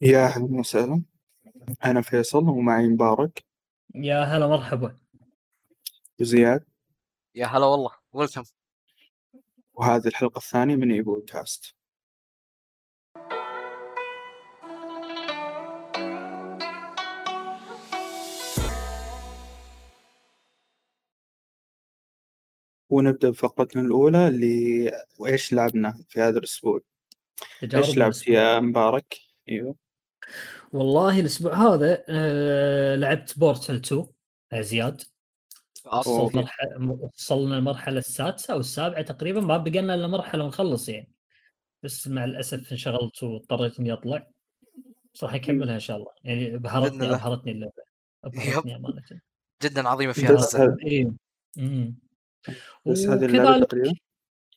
يا أهلا وسهلا. أنا فيصل ومعي مبارك. يا هلا مرحبا. وزياد. يا هلا والله. ويلكم وهذه الحلقة الثانية من إيبو كاست ونبدأ بفقرتنا الأولى اللي وإيش لعبنا في هذا الأسبوع؟ تجارب إيش لعبت. يا مبارك؟ أيوه. والله الأسبوع هذا آه لعبت بورتل 2 يا زياد. مرحلة وصلنا المرحلة السادسة أو السابعة تقريبا ما بقى لنا إلا مرحلة ونخلص يعني. بس مع الأسف انشغلت واضطريت إني أطلع. بس راح أكملها إن شاء الله. يعني بهرتني الله. أبهرتني اللعبة. أبهرتني أمانة. جدا عظيمة فيها. بس إيه. هذه وكذلك تقريبا؟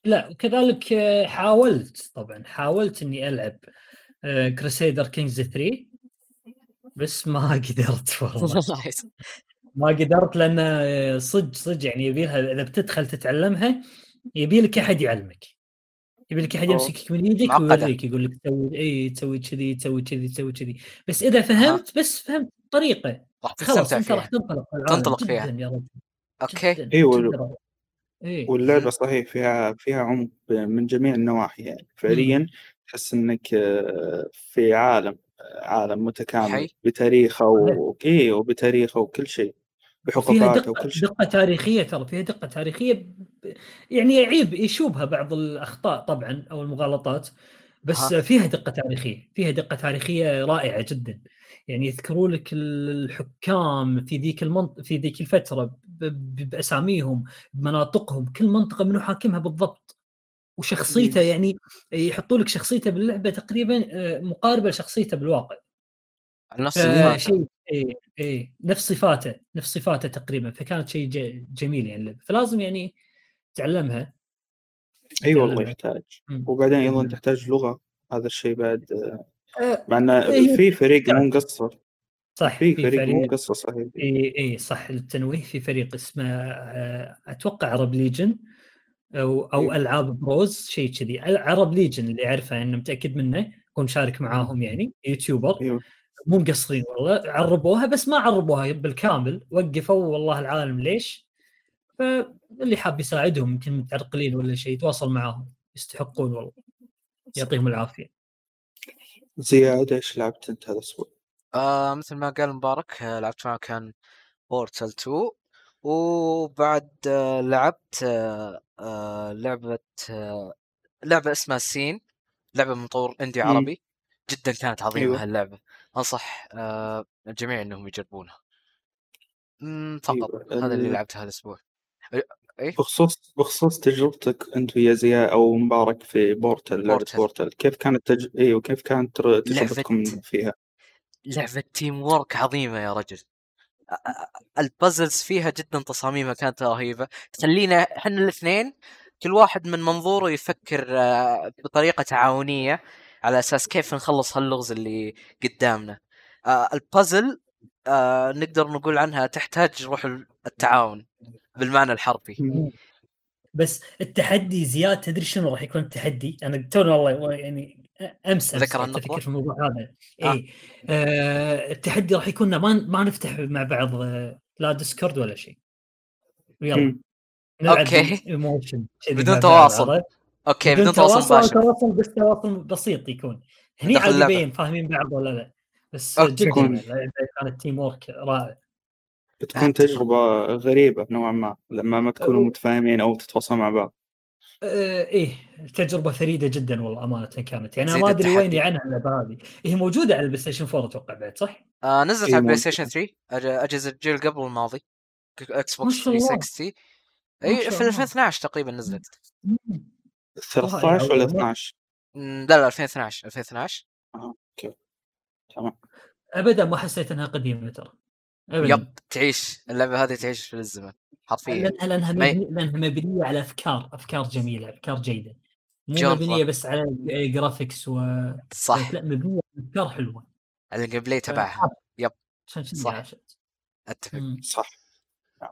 لا وكذلك آه، حاولت طبعا حاولت إني ألعب Crusader Kings 3 بس ما قدرت والله. ما قدرت لأن آه، صدق صدق يعني يبي لها إذا بتدخل تتعلمها يبي لك أحد يعلمك. يبي لك أحد. يمسكك من يدك معقدة. ويوريك يقول لك سوي إي تسوي كذي تسوي كذي تسوي كذي. بس إذا فهمت بس فهمت الطريقة راح خلاص تستمتع انت راح تنطلق تنطلق فيها. جدا يا رجل. أوكي. إيه. واللعبة صحيح فيها فيها عمق من جميع النواحي يعني. فعليا تحس إنك آه، في عالم عالم متكامل حي. بتاريخه و... إيه وبتاريخه وكل شيء دقة وكل شيء دقة تاريخية ترى فيها دقة تاريخية ب- يعني يعيب يشوبها بعض الأخطاء طبعا أو المغالطات بس ها. فيها دقة تاريخية فيها دقة تاريخية رائعة جدا يعني يذكروا لك الحكام في ذيك المنطقة في ذيك الفترة ب- ب- بأساميهم بمناطقهم كل منطقة منو حاكمها بالضبط وشخصيته يعني يحطوا لك شخصيته باللعبة تقريبا آه، مقاربة لشخصيته بالواقع على نفس آه، الفات شيء إيه إيه نفس صفاته نفس صفاته تقريبا فكانت شيء ج- جميل يعني اللعبة. فلازم يعني تعلمها أي والله تعلمها. يحتاج. وبعدين أيضا. تحتاج لغة هذا الشيء بعد آه، مع إنه إيه، في فريق. مو مقصر صح في في فريق مو فريق مقصر صحيح اي اي صح للتنويه في فريق اسمه أتوقع Arab Legion أو أو إيه. ألعاب بروز شيء كذي. Arab Legion اللي أعرفه انه متأكد منه كنت شارك معاهم يعني YouTuber. أيوه مو مقصرين والله عربوها بس ما عربوها بالكامل. وقفوا والله العالم ليش. فاللي حاب يساعدهم يمكن متعرقلين ولا شيء يتواصل معاهم. يستحقون والله. يعطيهم العافية. زياد إيش لعبت أنت هذا الأسبوع؟ آه مثل ما قال مبارك لعبت معه كان بورتال 2 وبعد آه لعبت آه آه لعبة آه لعبة اسمها سين لعبة من مطور إندي. عربي جدا كانت عظيمة أيوة. هاللعبة أنصح آه الجميع إنهم يجربونها مم فقط أيوة. هذا اللي ال- لعبته هالأسبوع بخصوص بخصوص تجربتك أنت ويا زياد أو مبارك في Portal لعبة Portal. Portal كيف كانت تج... إيوه كيف كانت تجربتكم لعبة- فيها؟ لعبة teamwork عظيمة يا رجل ال puzzles فيها جدا تصاميمها كانت رهيبة تخلينا إحنا الاثنين كل واحد من منظوره يفكر آه، بطريقة تعاونية على أساس كيف نخلص هاللغز اللي قدامنا آه، البازل آه، نقدر نقول عنها تحتاج روح التعاون بالمعنى الحرفي. بس التحدي زياد تدري شنو راح يكون التحدي؟ أنا توني والله يعني امس امس ذكر؟ أفكر في الموضوع هذا آه. اي آه التحدي راح يكون ما ما نفتح مع بعض آه، لا Discord ولا شيء يلا. emotion بدون تواصل. أوكي بدون تواصل مباشر تواصل بس تواصل بسيط يكون هني عاد اللعبة. يبين فاهمين بعض ولا لا بس. جدا تكون- اللعبة كانت teamwork رائع بتكون تجربة غريبة نوعا ما لما ما تكونوا متفاهمين أو تتواصلوا مع بعض إيه تجربة فريدة جدا والله أمانة كانت يعني أنا ما أدري. وين عنها اللعبه هذه هي موجودة على ال PlayStation 4 أتوقع بعد صح؟ آه نزلت إيه على Play ممكن. Station 3 أج- أجهزة الجيل قبل الماضي Xbox شاء الله. 360 ما إي في الله. 2012 تقريبا نزلت 13 ولا والله. 12 مم، لا لا 2012 2012 أوكي تمام ابدا ما حسيت إنها قديمة ترى yep تعيش اللعبة هذه تعيش في الزمن حرفيا لانها لانها ما ي- مبني- لانها مبنية على أفكار أفكار جميلة أفكار جيدة مو. مبنية بس على graphics و صح لا مبنية على أفكار حلوة على ال gameplay تبعها yep. صح. عاشت. أتفق مم. صح نعم.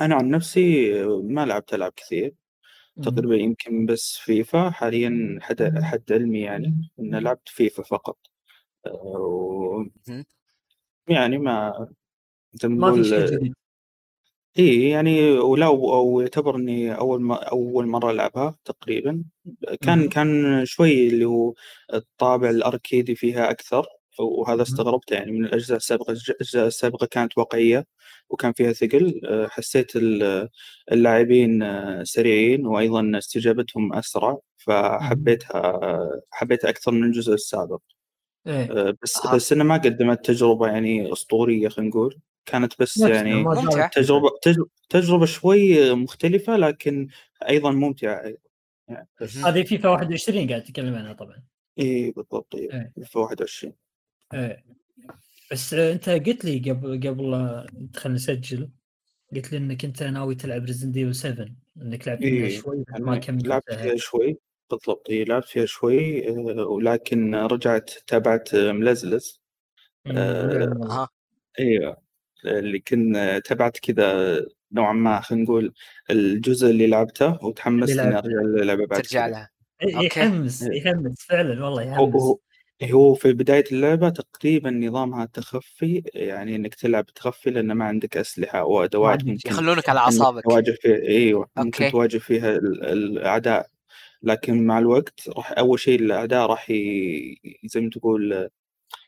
أنا عن نفسي ما لعبت ألعاب كثير. تقريبا يمكن بس فيفا حاليا حد حد علمي يعني ان لعبت فيفا فقط و... يعني ما زي ما ما في شيء جديد اي يعني ولا أو يعتبر إني أول ما أول مرة ألعبها تقريبا كان مهم. كان شوي اللي هو الطابع الأركيدي فيها أكثر وهذا. استغربته يعني من الأجزاء السابقة الأجزاء السابقة كانت واقعية وكان فيها ثقل أه، حسيت ال- اللاعبين أه، سريعين وأيضا استجابتهم أسرع. فحبيتها حبيتها أكثر من الجزء السابق إيه. أه، بس أها. بس انها ما قدمت تجربة يعني أسطورية خلينا نقول. كانت بس يعني ممتع. تجربة تجربة, تجربة شوي مختلفة لكن أيضا ممتعة. أيضا يعني. هذه فيفا 21 قاعد تتكلم عنها طبعا. إي بالضبط. إي إيه. في 21 إيه. بس آه، أنت قلت لي قبل قبل ندخل نسجل قلت لي إنك أنت ناوي تلعب Resident Evil 7 إنك لعبت منها إي شوي ما أنا لعبت شوي. بالضبط إي لعبت فيها شوي آه، ولكن رجعت تابعت آه، ملزلز آه، والله. أها إيوه اللي كن تابعت كذا نوعا ما خلينا نقول الجزء اللي لعبته وتحمست إني. أرجع اللعبه بعد ترجع لها إيه،. يحمس إيه. يحمس فعلا والله هو يحمس هو هو في بداية اللعبة تقريبا نظامها تخفي يعني إنك تلعب تخفي لأن ما عندك أسلحة وادوات ممكن يخلونك على أعصابك تواجه فيها إيوه ممكن. تواجه فيها ال- الأعداء لكن مع الوقت راح أول شيء الاعداء راح ي... زي ما تقول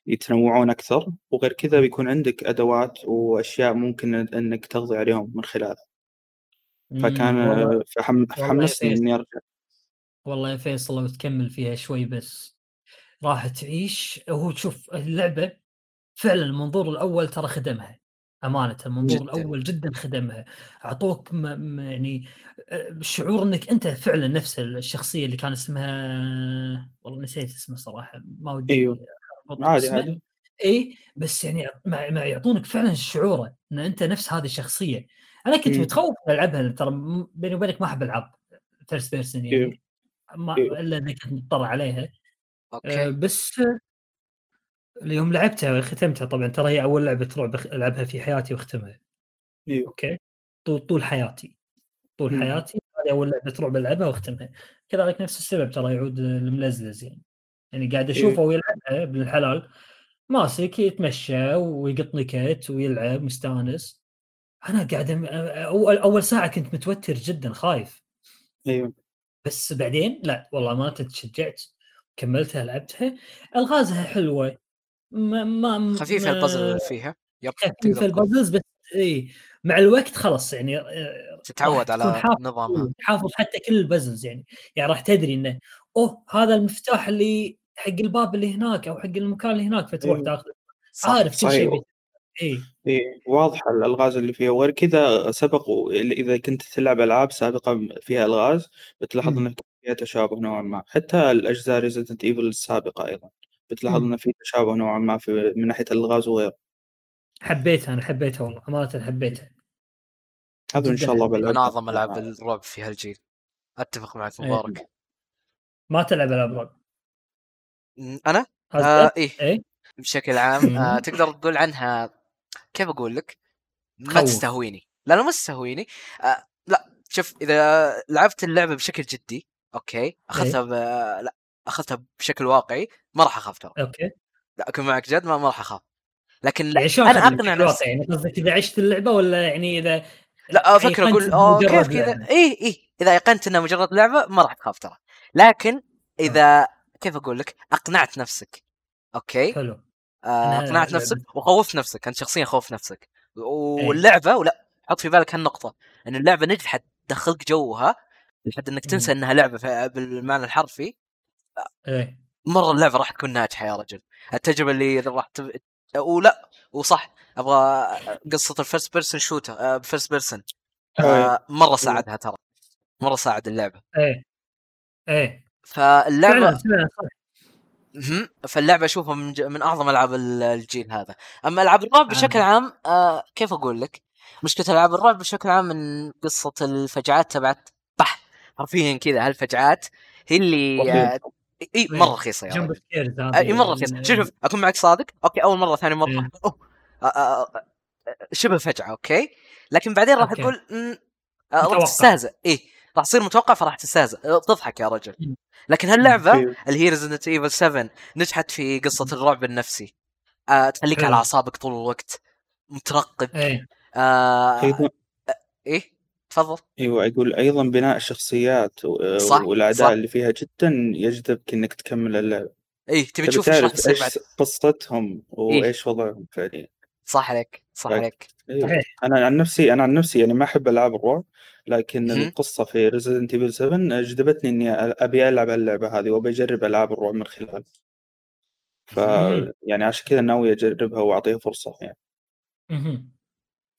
يتنوعون أكثر. وغير كذا بيكون عندك أدوات وأشياء ممكن إنك تقضي عليهم من خلالها فكان فحمسني إني أرجع. والله يا فيصل لو تكمل فيها شوي بس راح تعيش. هو شوف اللعبة فعلا المنظور الأول ترى خدمها. أمانة المنظور. الأول جدا خدمها أعطوك م... يعني آه، شعور إنك أنت فعلا نفس الشخصية اللي كان اسمها والله نسيت اسمه صراحة ما ودي أيوه عادي إي بس يعني ما, ما يعطونك فعلا شعوره إن أنت نفس هذه الشخصية أنا كنت مم. متخوف ألعبها ترى بيني وبينك ما أحب ألعب first person إيه. يعني ما إيه. إلا انك كنت مضطر عليها آه، أوكي بس آه، اليوم لعبتها ختمتها طبعا ترى هي أول لعبة رعب ألعبها في حياتي واختمها. إيوه. أوكي؟ طول طول حياتي. طول مم. حياتي. هذه أول لعبة رعب العبها واختمها. كذلك نفس السبب ترى يعود الملزلز يعني. يعني قاعد أشوفه ويلعبها ابن الحلال ماسك يتمشى ويقط نكت ويلعب مستانس. أنا قاعد أم- أول أول ساعة كنت متوتر جدا خايف. إيوه. بس بعدين لا والله ما تشجعت كملتها لعبتها. ألغازها حلوة. ما ما خفيفه ما- البازل فيها. yep خفيفه. ال puzzles بس اي مع الوقت خلاص يعني آه، تتعود على نظامها حافظ حتى كل ال puzzles يعني. يعني راح تدري إنه أوه هذا المفتاح اللي حق الباب اللي هناك أو حق المكان اللي هناك فتروح إيه. تاخذه. عارف كل شيء اي إيه. واضحة الألغاز اللي فيها. وغير كذا سبق إذا كنت تلعب ألعاب سابقة فيها ألغاز بتلاحظ مم. إن فيها تشابه نوعا ما. حتى الأجزاء Resident Evil السابقة أيضا. بتلاحظ. إن في تشابه نوعا ما في من ناحية الألغاز وغيره. حبيتها أنا حبيتها والله أمانة حبيتها. هذا إن جداً شاء الله حبيت. من أعظم ألعاب الرعب في هالجيل. أتفق معك إيه. مبارك. ما تلعب ألعاب رعب. أنا؟ آه إيه؟ إيه. بشكل عام آه. تقدر تقول عنها كيف أقول لك؟ ما. تستهويني. لا لا ما تستهويني. آه لا شوف إذا لعبت اللعبة بشكل جدي أوكي أخذتها ب... لا أخذتها بشكل واقعي ما راح اخاف ترى أوكي. لا أكون معك جد ما, ما راح أخاف. لكن يعني شلون أنا أقنع نفسي؟ يعني قصدك إذا عشت اللعبة ولا يعني إذا لا أفكر أيقنت أقول مجرد كيف كذا؟ لعبة. إيه إيه. إذا ايقنت انها مجرد لعبة ما راح تخاف ترى. لكن إذا كيف أقول لك؟ أقنعت نفسك. okay؟ حلو. آه، أقنعت لعبة- نفسك وخوفت نفسك. أنت شخصيا خوف نفسك. واللعبة ولا حط في بالك هالنقطة. إن اللعبة نجحت تدخلك جوها لحد إنك تنسى. إنها لعبة بالمعنى الحرفي. إيه. مرة اللعبة راح تكون ناجحة يا رجل. التجربة اللي راح تب... ولا وصح أبغى قصة ال first person shooter first person مرة ساعدها ترى. مرة ساعد اللعبة. إيه. إيه. فاللعبة. فاللعبة أشوفها من, ج... من أعظم ألعاب ال- الجيل هذا. أما ألعاب الرعب بشكل عام آه كيف أقول لك؟ مشكلة ألعاب الرعب بشكل عام من قصة الفجعات تبعت بح. حرفيا كذا هالفجعات هي اللي آه إي مرة رخيصة يا scares هذه إي مرة رخيصة شوف شوف أكون معك صادق okay أول مرة ثاني مرة إيه. أوه. شبه فجعة okay لكن بعدين راح. تقول راح. تستهزئ إيه راح تصير متوقع فراح تستهزئ تضحك يا رجل مم. لكن هاللعبة. اللي هي Resident Evil 7 نجحت في قصة الرعب النفسي آه تخليك. على أعصابك طول الوقت مترقب إيه آه أيضا إيه تفضل أيوه أقول أيضا بناء الشخصيات و- صح، صح. اللي فيها جدا يجذبك إنك تكمل اللعبه اي تبي تبي تشوف إيش راح تعرف بعد إيش قصتهم وإيش وضعهم فعليا صح عليك صح. عليك صحيح. أنا عن نفسي أنا عن نفسي يعني ما أحب ألعاب الرعب لكن مهم. القصة في Resident Evil 7 جذبتني إني أبي ألعب اللعبة هذه وأبي أجرب ألعاب الرعب من خلالها ف مهم. يعني عشان كذا ناوي أجربها وأعطيها فرصة يعني مهم.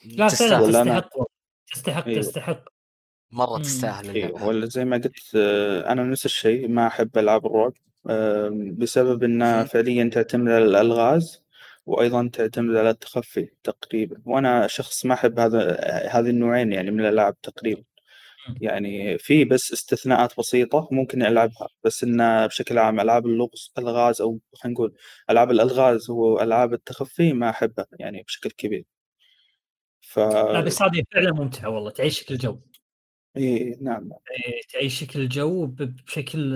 لا فعلا تستاهل ولا أنا- تستحق. تستحق أيوه. تستحق مرة مم. تستاهل أيوه ولا زي ما قلت آه، أنا نفس الشيء ما أحب ألعاب الرعب بسبب إنها. فعليا تعتمد على الألغاز وأيضا تعتمد على التخفي تقريبا وأنا شخص ما أحب هذا هذه النوعين يعني من الألعاب تقريبا مم. يعني في بس استثناءات بسيطة ممكن ألعبها بس إن بشكل عام ألعاب اللغز ألغاز أو خلينا نقول ألعاب الألغاز وألعاب التخفي ما أحبها يعني بشكل كبير ف لا بس هذه فعلا ممتعة والله تعيشك الجو إيه نعم إيه، تعيشك الجو ب- بشكل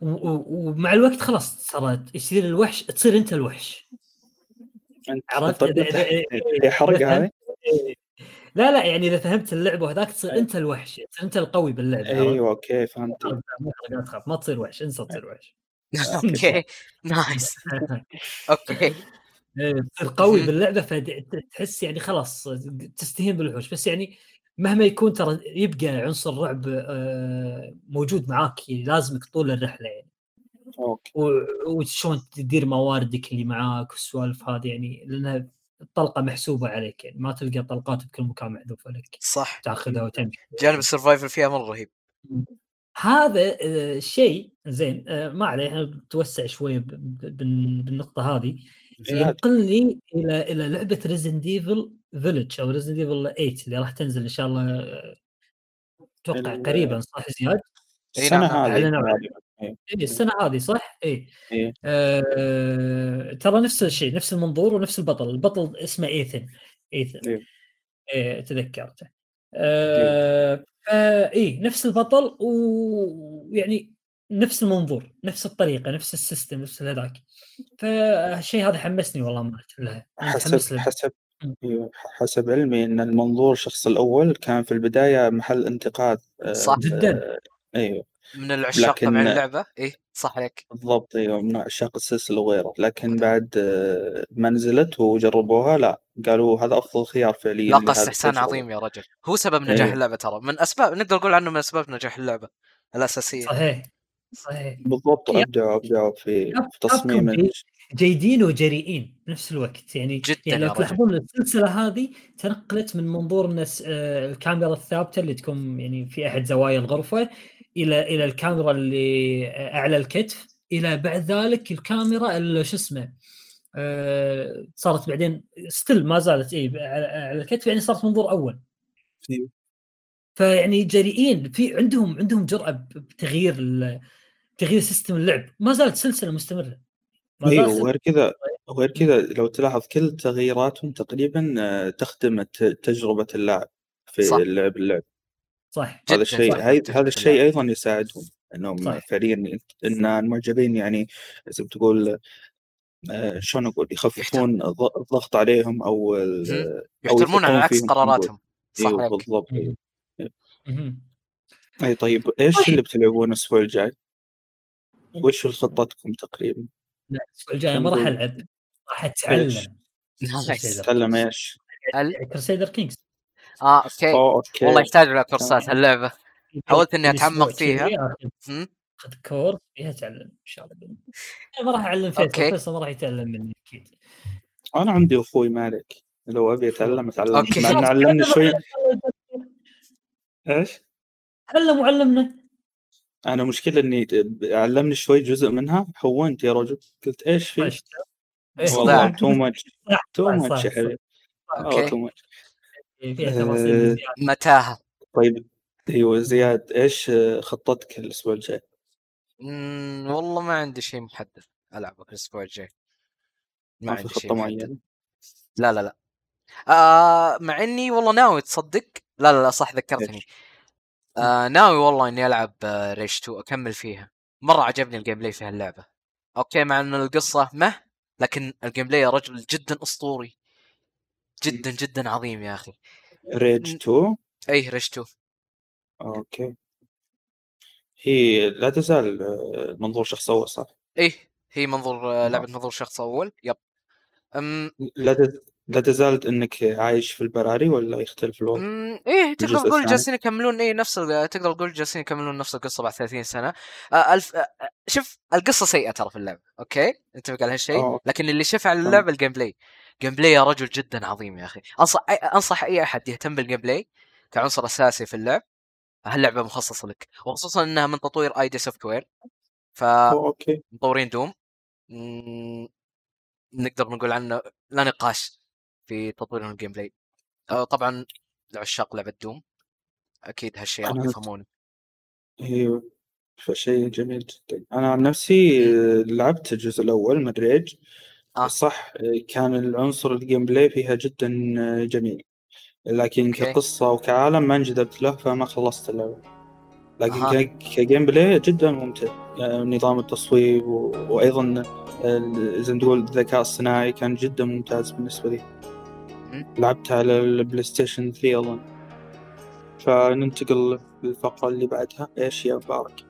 ومع الوقت خلاص صارت يصير الوحش تصير أنت الوحش. عرفت؟ طيب إذا- إذا- هي حرق إذا هذه فهمت- إيه. لا لا يعني إذا فهمت اللعبة وهذاك تصير أي. أنت الوحش تصير أنت القوي باللعبة عرفت؟ أيوه okay فهمت لا تخاف ما تصير وحش انسى تصير وحش. okay. nice okay تصير قوي مهم. باللعبة فتحس يعني خلاص تستهين بالوحوش. بس يعني مهما يكون ترى يبقى عنصر الرعب آه، موجود معاك لازمك طول الرحلة يعني. okay. و- وشلون تدير مواردك اللي معاك والسوالف هذه يعني لانها الطلقة محسوبة عليك يعني ما تلقى طلقات بكل مكان محذوفه لك صح. تاخذها وتمشي. جانب ال survival فيها مرة رهيب. هذا آه، الشيء زين آه، ما عليه إحنا بتوسع شوية بالنقطة هذه. ينقلني إلى إلى لعبة Resident Evil Village أو Resident Evil 8 اللي راح تنزل إن شاء الله أتوقع ال- قريبا صح زياد؟ إي السنة نعم هذه إيه. إي السنة هذه صح؟ إي إيه. آه ترى نفس الشيء نفس المنظور ونفس البطل البطل اسمه Ethan Ethan إيه. إيه تذكرته آه فا إي نفس البطل ويعني نفس المنظور نفس الطريقة نفس السيستم نفس هذاك فالشيء هذا حمسني والله ما لها. أنا متحمس حسب حسب مم. أيوه، حسب علمي إن المنظور الشخص الأول كان في البداية محل انتقاد آه، صح. جداً. أيوه. من العشاق لكن- طبعا اللعبة؟ اي صح عليك. بالضبط أيوه من عشاق السلسلة وغيره. لكن بعد آه، ما نزلت وجربوها لا قالوا هذا أفضل خيار فعليا لاقى لهذه استحسان. عظيم يا رجل. هو سبب نجاح إيه. اللعبة ترى. من أسباب نقدر نقول عنه من أسباب نجاح اللعبة الأساسية. صحيح. صحيح بالضبط ابدعوا ابدعوا في تصميم جيدين وجريئين بنفس الوقت يعني جداً يعني لو. تلاحظون السلسلة هذه تنقلت من منظور الناس آه، الكاميرا الثابتة اللي تكون يعني في أحد زوايا الغرفة إلى إلى الكاميرا اللي أعلى الكتف إلى بعد ذلك الكاميرا اللي شو اسمه آه، صارت بعدين ستيل ما زالت اي على الكتف يعني صارت منظور أول أيوه. فيعني جريئين في عندهم عندهم جرأة بتغيير تغيير سيستم اللعب. ما زالت سلسلة مستمرة. ما زالت أيوه وغير كذا وغير كذا لو تلاحظ كل تغييراتهم تقريبا آه، تخدم تجربة اللاعب في صح. اللعب اللعب. صح. هذا الشيء هذا الشيء. أيضا يساعدهم. إنهم. فعليا إن المعجبين يعني زي ما تقول آه، شلون أقول؟ يخففون الض- الضغط عليهم أو يحترمون على عكس. قراراتهم. صح أيوه بالضبط. أيوه. اي طيب إيش طيب. اللي بتلعبون الأسبوع الجاي؟ وش خطتكم تقريبا؟ لا الأسبوع الجاي ما راح ألعب. راح أتعلم. تتكلم إيش؟ Crusader Kings. آه okay. okay. والله يحتاج لها كورسات. هاللعبة. حاولت إني الأسبوع أتعمق فيها. اخذ course فيها اتعلم إن شاء الله. أنا ما راح أعلم فيصل. okay. فيصل ما راح يتعلم مني أكيد. أنا عندي أخوي مالك. لو أبي أتعلم أتعلم. okay. مع إنه علمني شوي. إيش؟ علم وعلمنا. أنا مشكلة إني علمني شوي جزء منها هونت يا رجل قلت إيش في؟ طيب. إيه، صداع. والله too much too much يا حبيبي too much آه،. متاهة طيب أيوه زياد إيش خطتك الأسبوع الجاي؟ والله ما عندي شيء محدد العبه الأسبوع الجاي ما ما في عندي شيء معينة؟ لا لا لا آه مع إني والله ناوي تصدق لا لا لا صح ذكرتني إيش؟ آه ناوي والله إني ألعب آه Rage 2 أكمل فيها. مرة عجبني ال gameplay في هاللعبه okay مع إن القصة مه لكن ال gameplay يا رجل جدا أسطوري. جدا جدا عظيم يا أخي. Rage 2 اي Rage 2 okay. هي لا تزال آه، منظور شخص أول صح؟ إيه هي منظور آه، آه. لعبة منظور شخص أول. yep. أم لا تز... لا تزال إنك عايش في البراري ولا يختلف الوضع؟ إيه تقدر تقول؟ جالسين يكملون إيه نفس تقدر تقول جالسين يكملون نفس القصة بعد 30 سنة آه الف آه آه، شوف القصة سيئة ترى في اللعبة okay نتفق على هالشيء أوه. لكن اللي شاف على. اللعبة ال gameplay gameplay يا رجل جدا عظيم يا أخي أنصح أي أنصح أي أحد يهتم بال gameplay كعنصر أساسي في اللعب هاللعبة مخصصة لك وخصوصا إنها من تطوير id Software أوه، okay فمطورين Doom مم، نقدر نقول عنه لا نقاش في تطوير ال gameplay آه، طبعا لعشاق لعبة Doom. أكيد هالشيء راح يفهمونه. أيوه فشيء جميل جدا. أنا عن نفسي آه، لعبت الجزء الأول من Rage آه. صح آه، كان العنصر ال gameplay فيها جدا آه، جميل. لكن okay. كقصة وكعالم ما انجذبت له فما خلصت اللعبة. لكن. ك- ك game play جدا ممتع. آه، نظام التصويب و... وأيضا آه، زي ما تقول الذكاء الصناعي كان جدا ممتاز بالنسبة لي. لعبتها على ال PlayStation 3 أظن. فننتقل للفقرة اللي بعدها. إيش يا مبارك؟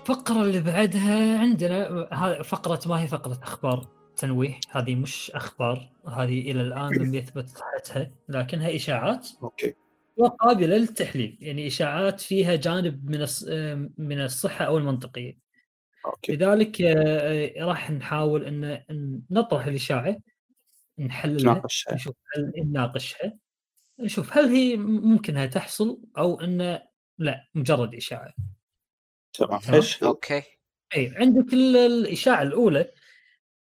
الفقرة اللي بعدها عندنا فقرة ما هي فقرة أخبار تنويه. هذه مش أخبار هذه إلى الآن لم يثبت صحتها لكنها إشاعات. okay. وقابلة للتحليل يعني إشاعات فيها جانب من من الصحة أو المنطقية. okay. لذلك آه، راح نحاول أن نطرح الإشاعة. نحللها نشوف هل نناقشها. نشوف هل هي ممكنها تحصل أو أن لا مجرد إشاعة. تمام؟ okay. إي عندك ال- الإشاعة الأولى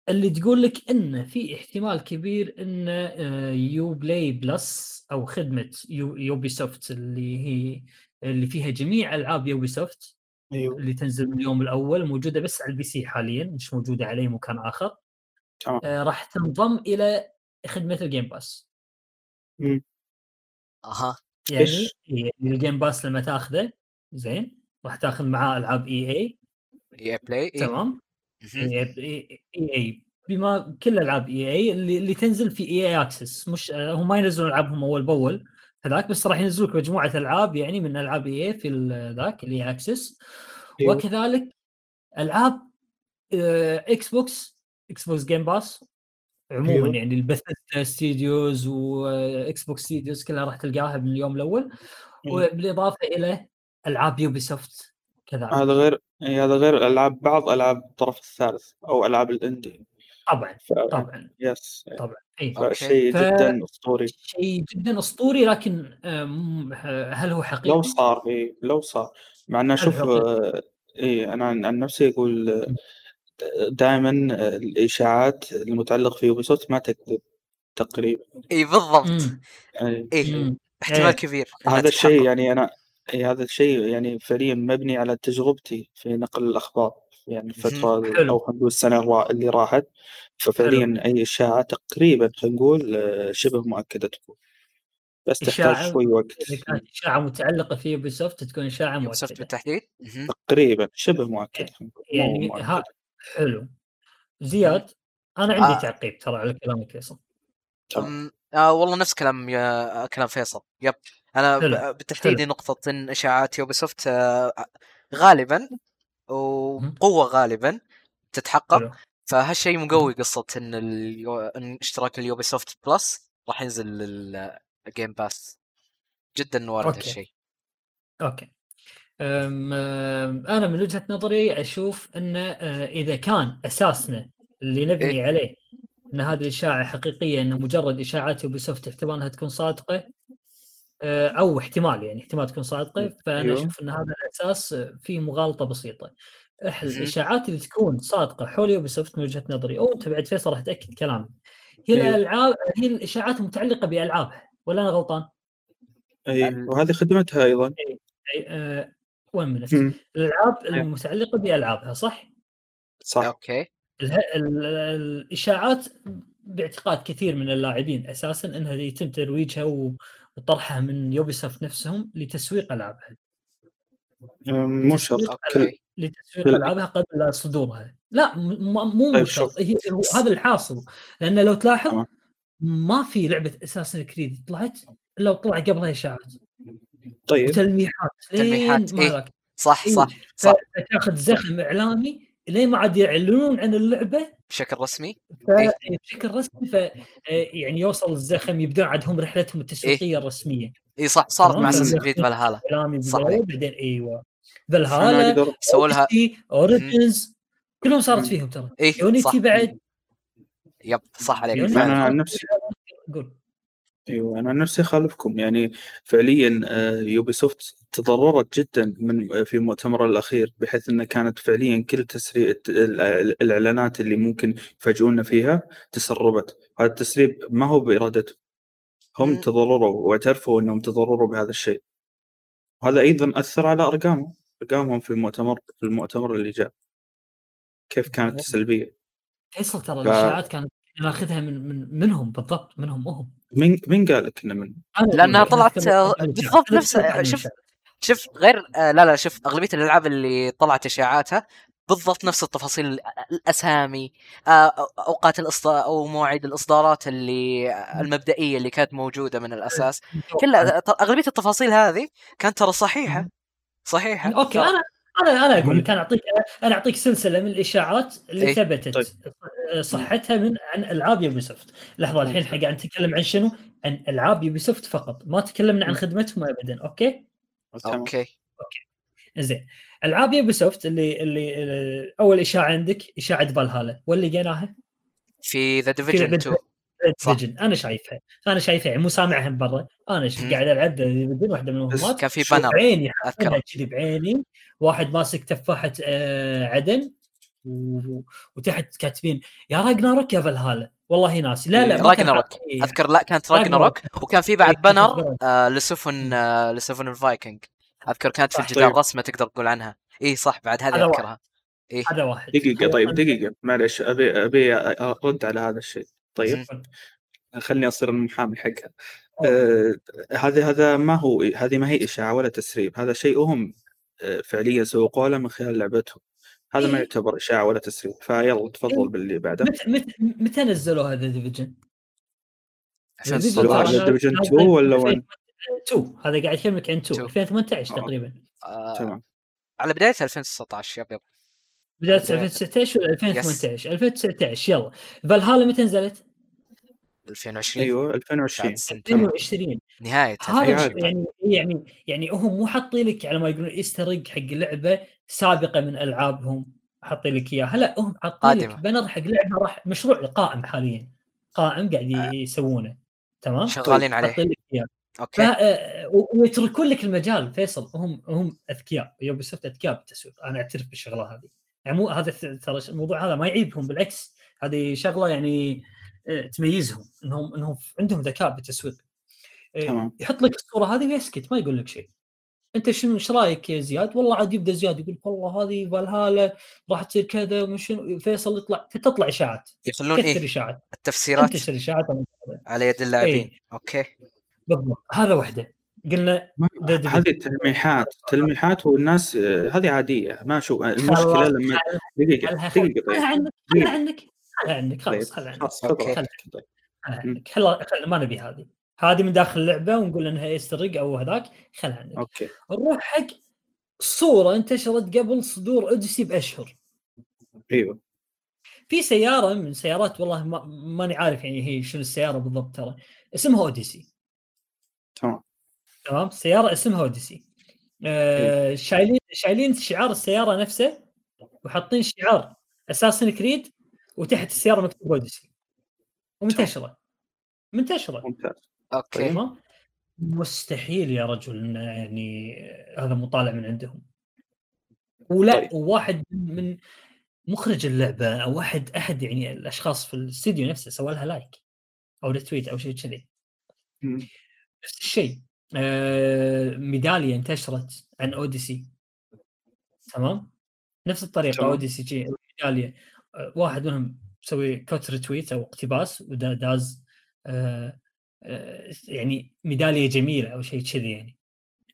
اللي تقول لك إن في احتمال كبير إن آه، Uplay Plus أو خدمة يو Ubisoft اللي هي اللي فيها جميع ألعاب Ubisoft أيوه. اللي تنزل من اليوم الأول موجودة بس على ال PC حاليا مش موجودة على اي مكان آخر. آه، راح تنضم إلى خدمة ال Game Pass. أها يعني إيش؟ يعني ال Game Pass لما تأخذه زين راح تأخذ معاه ألعاب إي EA Play إيه. تمام. إي إي بما كل ألعاب EA اللي, اللي تنزل في EA Access مش آه، هم ما ينزلون ألعابهم أول بأول هذاك بس راح ينزلوا لك مجموعة ألعاب يعني من ألعاب EA في ذاك ال EA Access أيوه. وكذلك ألعاب آه، Xbox Xbox Game Pass عموما أيوه. يعني ال Bethesda Studios و Xbox Studios كلها راح تلقاها من اليوم الأول. أيوه. وبالإضافة إلى ألعاب Ubisoft كذلك هذا غير إيه، هذا غير ألعاب بعض ألعاب الطرف الثالث أو ألعاب ال indie. طبعا ف... طبعا. yes. طبعا اي. فشيء ف- جدا أسطوري. شيء جدا أسطوري لكن هل هو حقيقي؟ لو صار إيه لو صار. مع إنه شوف اي أنا عن عن نفسي أقول دائما الإشاعات المتعلقة في Ubisoft ما تكذب تقريبا. إي بالضبط. مم. احتمال. كبير. هذا الشيء. يعني أنا إي هذا الشيء يعني فعليا مبني على تجربتي في نقل الأخبار. يعني الفترة. أو خلينا نقول السنة اللي راحت. ففعليا أي إشاعة تقريبا خلينا نقول آه، شبه مؤكدة تكون. بس تحتاج شوي وقت. إذا كانت إشاعة متعلقة في Ubisoft تكون إشاعة مؤكدة. بالتحديد. تقريبا شبه مؤكد خلينا نقول، مو يعني. ها حلو. زياد أنا عندي آه. تعقيب ترى على كلامك فيصل. آه والله نفس كلام يا كلام فيصل. yep. أنا حلو. بالتحديد نقطة إن إشاعات Ubisoft آه، غالبا وبقوة غالبا تتحقق. حلو. فهالشيء مقوي قصة إن اليو... إن اشتراك ال Ubisoft Plus راح ينزل لل Game Pass جدا وارد. هالشيء. okay. أنا من وجهة نظري أشوف ان آه، إذا كان أساسنا اللي نبني إيه. عليه إن هذه الإشاعة حقيقية انه مجرد إشاعات Ubisoft احتمال انها تكون صادقة آه، أو احتمال يعني احتمال تكون صادقة فأنا أيوه. أشوف إن هذا الأساس آه، فيه مغالطة بسيطة. الاشاعات اللي تكون صادقة حول Ubisoft من وجهة نظري أو أنت بعد فيصل راح تأكد كلامي هي أيوه. الألعاب هي الإشاعات المتعلقه بألعابها ولا أنا غلطان؟ اي وهذه خدمتها أيضا أي- آه، وين منت مم. الألعاب أيوه. المتعلقة بألعابها صح؟ صح okay. الإشاعات باعتقاد كثير من اللاعبين أساسا إنها يتم ترويجها وطرحها من Ubisoft نفسهم لتسويق ألعابها مو شرط لتسويق ألعابها قبل صدورها لا م- م- مو طيب مو شرط. هي هذا الحاصل لأن لو تلاحظ. ما في لعبة اساسن كريد طلعت الا وطلع قبلها إشاعات طيب. تلميحات، لين إيه. لك صح إيه. صح صح. فتاخذ زخم إعلامي لين ما عاد يعلنون عن اللعبة. بشكل رسمي؟ ف- بشكل رسمي ف يعني يوصل الزخم يبدون عاد هم رحلتهم التسويقيه الرسمية. اي صح صارت. مع فلما أساس كريد فالهالا صح. بعدين إيوه. فالهالا سووا لها Origins كلهم صارت. فيهم ترى. اي Unity صح. بعد. yep صح عليك أنا عن نفسي- قول. أيوه أنا عن نفسي أخالفكم. يعني فعليا آه، Ubisoft تضررت جدا من في المؤتمر الأخير بحيث إنه كانت فعليا كل تسريب الإعلانات اللي ممكن يفاجئونا فيها تسربت. هذا التسريب ما هو بإرادتهم. هم مم. تضرروا واعترفوا إنهم تضرروا بهذا الشيء. وهذا أيضا أثر على أرقامهم أرقامهم في المؤتمر في المؤتمر اللي جاء. كيف كانت سلبيه فيصل ترى ف- الإشاعات كانت ناخذها من من منهم بالضبط منهم هم مين مين قال لك إنه من لك، طلعت، بالضبط نفس- شوف،. شوف غير آه لا لا شوف أغلبية الألعاب اللي طلعت إشاعاتها بالضبط نفس التفاصيل الأسامي آه أوقات الاصدار أو مواعيد الإصدارات اللي المبدئية اللي كانت موجودة من الأساس. كلها أغلبية التفاصيل هذه كانت ترى صحيحة. صحيحة. okay أنا أنا أنا أقول لك أنا اعطيك أنا أعطيك سلسلة من الإشاعات اللي إيه. ثبتت. طيب. صحتها من عن ألعاب Ubisoft لحظه الحين إحنا قاعد نتكلم عن شنو؟ عن ألعاب Ubisoft فقط. ما تكلمنا عن خدمتهم ابدا okay؟ تمام. okay. زين ألعاب Ubisoft اللي اللي أول إشاعة عندك إشاعة فالهالا. واللي لقيناها في The في Division لعبه 2 Division أنا شايفها. أنا شايفها يعني مو سامعها من برا. أنا. قاعد ألعب Division واحدة من بس المهمات كان في banner. بعيني كذي بعيني. واحد ماسك تفاحة آه، عدن و... وتحت كاتبين يا Ragnarok يا فالهالا. والله ناسي. لا لا Ragnarok. حاطين- أذكر لا كانت Ragnarok. وكان في بعد إيه، banner. آه لسفن آه لسفن الفايكنج. أذكر كانت في. الجدار طيب. رسمة تقدر تقول عنها اي صح بعد هذه هذا. أذكرها. إيه. هذا واحد. دقيقة طيب. دقيقة. معلش أبي أبي أرد على هذا الشيء. طيب. خلني أصير المحامي حقها. آه هذا هذا ما هو هذه ما هي إشاعة ولا تسريب هذا شيء هم آه فعليا سوقوا له من خلال لعبتهم. هذا ما إيه. يعتبر إشاعة ولا تسريب. فيلا تفضل باللي بعده. متى متى متى نزلوا هذا ديفيجن؟ 2016 هذا Division 2 ولا وين؟ 2 هذا قاعد يكلمك عن 2 2. 2018 آه. تقريبا. آه تمام. على بداية 2019 يب يب. بداية بداية. 2019 ولا 2018 2019 يلا. فالهالا متى نزلت؟ 2020 أيوه 2020 بعد سنتين 22 نهاية هذا عادي. يعني يعني يعني هم مو حاطين لك على ما يقولون ايستر حق لعبة سابقة من ألعابهم. حاطين لك إياها. لا هم حاطين لك. بنر حق لعبة راح مشروع قائم حاليا. قائم قاعد يسوونه. تمام؟ شغالين عليه. حاطين لك إياه. okay. آه، ويتركون لك المجال فيصل. هم هم أذكياء. Ubisoft أذكياء بالتسويق أنا أعترف بالشغلة هذه. يعني مو هذا الث- ترى الموضوع هذا ما يعيبهم بالعكس. هذه شغلة يعني آه، تميزهم انهم إنهم عندهم ذكاء بالتسويق. آه، تمام. يحط لك الصورة هذه ويسكت ما يقول لك شيء. أنت شنو إيش رأيك يا زياد؟ والله عاد يبدأ زياد يقول لك والله هذه فالهالا راح تصير كذا وشنو فيصل يطلع فتطلع إشاعات. يخلون إيه إشاعات. التفسيرات تنتشر إشاعات. على يد اللاعبين. إيه. okay. بالضبط. هذا واحدة قلنا ما-. هذه تلميحات تلميحات والناس هذه عادية ما أشوف المشكلة لما خلها دقيقة طيب عنك خلها عنك خلها عنك خلاص خلها عنك خلها. خلها عنك ما نبي هذه. هذه من داخل اللعبة ونقول إنها Easter أو هذاك خلها عنك okay. نروح حق صورة انتشرت قبل صدور Odyssey بأشهر. أيوه. في سيارة من سيارات والله ما ماني عارف يعني هي شنو السيارة بالضبط ترى اسمها Odyssey. تمام. تمام؟ سيارة اسمها Odyssey. آه شايلين شايلين شعار السيارة نفسه وحاطين شعار Assassin's Creed وتحت السيارة مكتوب Odyssey. ومنتشرة. منتشرة. ممتاز. okay. تمام؟ مستحيل يا رجل يعني هذا مطالع من عندهم. ولا طيب. وواحد من مخرج اللعبة أو واحد أحد يعني الأشخاص في الاستديو نفسه سوى لها like أو retweet أو شيء كذي. نفس الشيء. ميدالية انتشرت عن Odyssey. تمام؟ نفس الطريقة تمام. Odyssey جي ميدالية. آه واحد منهم مسوي quote retweet أو اقتباس وداز آه آه يعني ميدالية جميلة أو شيء كذي يعني.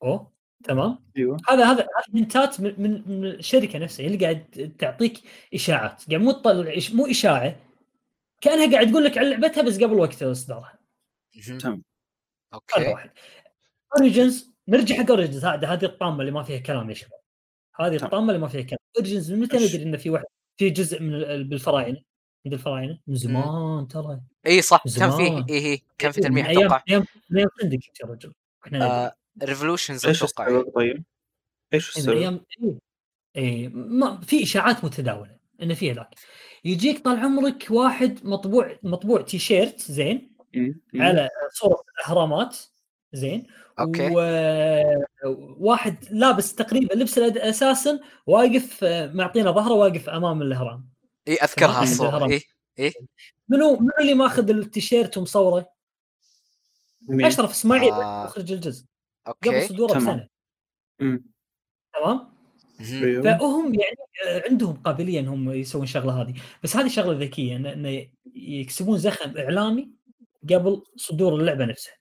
أوه تمام؟ أيوه. هذا هذا هذا hint ات من, من, الشركة نفسها هي اللي قاعد تعطيك إشاعات. قاعد مو تطلع إش- مو إشاعة كأنها قاعد تقول لك عن لعبتها بس قبل وقت اصدارها. تمام. هذا أوكي. واحد. Origins نرجع حق Origins هذه هذه الطامة اللي ما فيها كلام يا شباب. هذه تمام. الطامة اللي ما فيها كلام. Origins من متى؟ ندري انه في واحد في جزء من ال- بالفراعنة؟ عند الفراعنة؟ من زمان ترى. إي صح كان فيه. إي هي كان في من تلميح أتوقع. أيام من أيام Syndicate يا رجل. إحنا آه Revelations إيش أتوقع. طيب؟ إيش من السبب؟ أيام إي إيه ما في إشاعات متداولة انه في ذاك يجيك طال عمرك واحد مطبوع مطبوع تيشيرت زين. على صورة اهرامات زين okay. وواحد لابس تقريبا لبس assassin واقف آه، معطينا ظهره واقف أمام الإهرام إي أذكرها. الصورة الهرم. إي منو منو اللي ماخذ التيشيرت ومصوره؟ مين؟ أشرف إسماعيل آه. مخرج الجزء قبل okay صدوره تمام. بسنة. تمام؟ فهم يعني آه، عندهم قابلية إنهم يسوون الشغله هذه بس هذه شغلة ذكية انه يكسبون زخم إعلامي قبل صدور اللعبة نفسها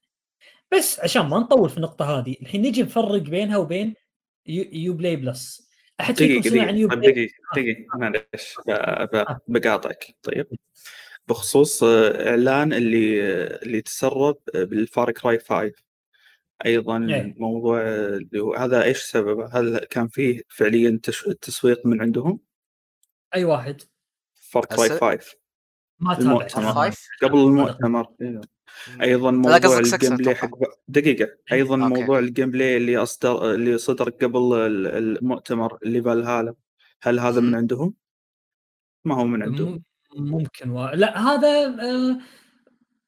بس عشان ما نطول في النقطة هذه الحين نجي نفرق بينها وبين U, play Plus أحد فيكم سمع عن U طيب play دقيقة دقيقة معلش ب- ب- بقاطعك طيب بخصوص آه، إعلان اللي آه، اللي تسرب بال Far Cry 5 أيضا إيه. الموضوع آه، اللي هو- هذا إيش سببه؟ هل كان فيه فعليا تش- تسويق من عندهم؟ أي واحد Far Cry أس- 5 ما تابع المؤتمر. five قبل المؤتمر إيه. أيضا لا موضوع ال gameplay. حق دقيقة أيضا okay. موضوع ال gameplay اللي اصدر اللي صدر قبل ال- المؤتمر اللي فالهالا هل هذا من. عندهم؟ ما هو من عندهم ممكن و... لا هذا آه،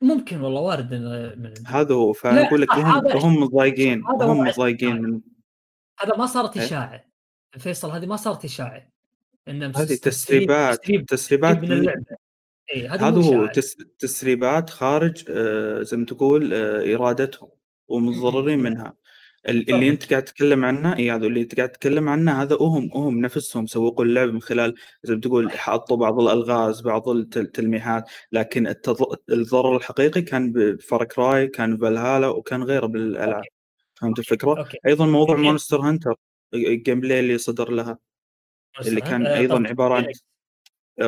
ممكن والله وارد من. هذا هو فأنا أقول لك هم هم مضايقين هذا هم هو مضايقين من هذا ما صارت إيه. إشاعة فيصل هذه ما صارت إشاعة إنه هذه تسريبات تسريب تسريبات تسريب من من اللعبة اي هذا هو. تس تسريبات خارج آه، زي ما تقول آه، إرادتهم ومتضررين م- م. منها ال- اللي بالضبط. أنت قاعد تتكلم عنه إي هذا اللي أنت قاعد تتكلم عنه هذا هم هم نفسهم سوقوا اللعبه من خلال زي ما تقول حطوا بعض الألغاز بعض الت- التلميحات لكن التض- الضرر الحقيقي كان ب Far Cry كان فالهالا وكان غيره بالألعاب فهمت الفكرة؟ okay أيضا موضوع Monster Hunter ال gameplay اللي صدر لها اللي كان آه، أيضا. عبارة عن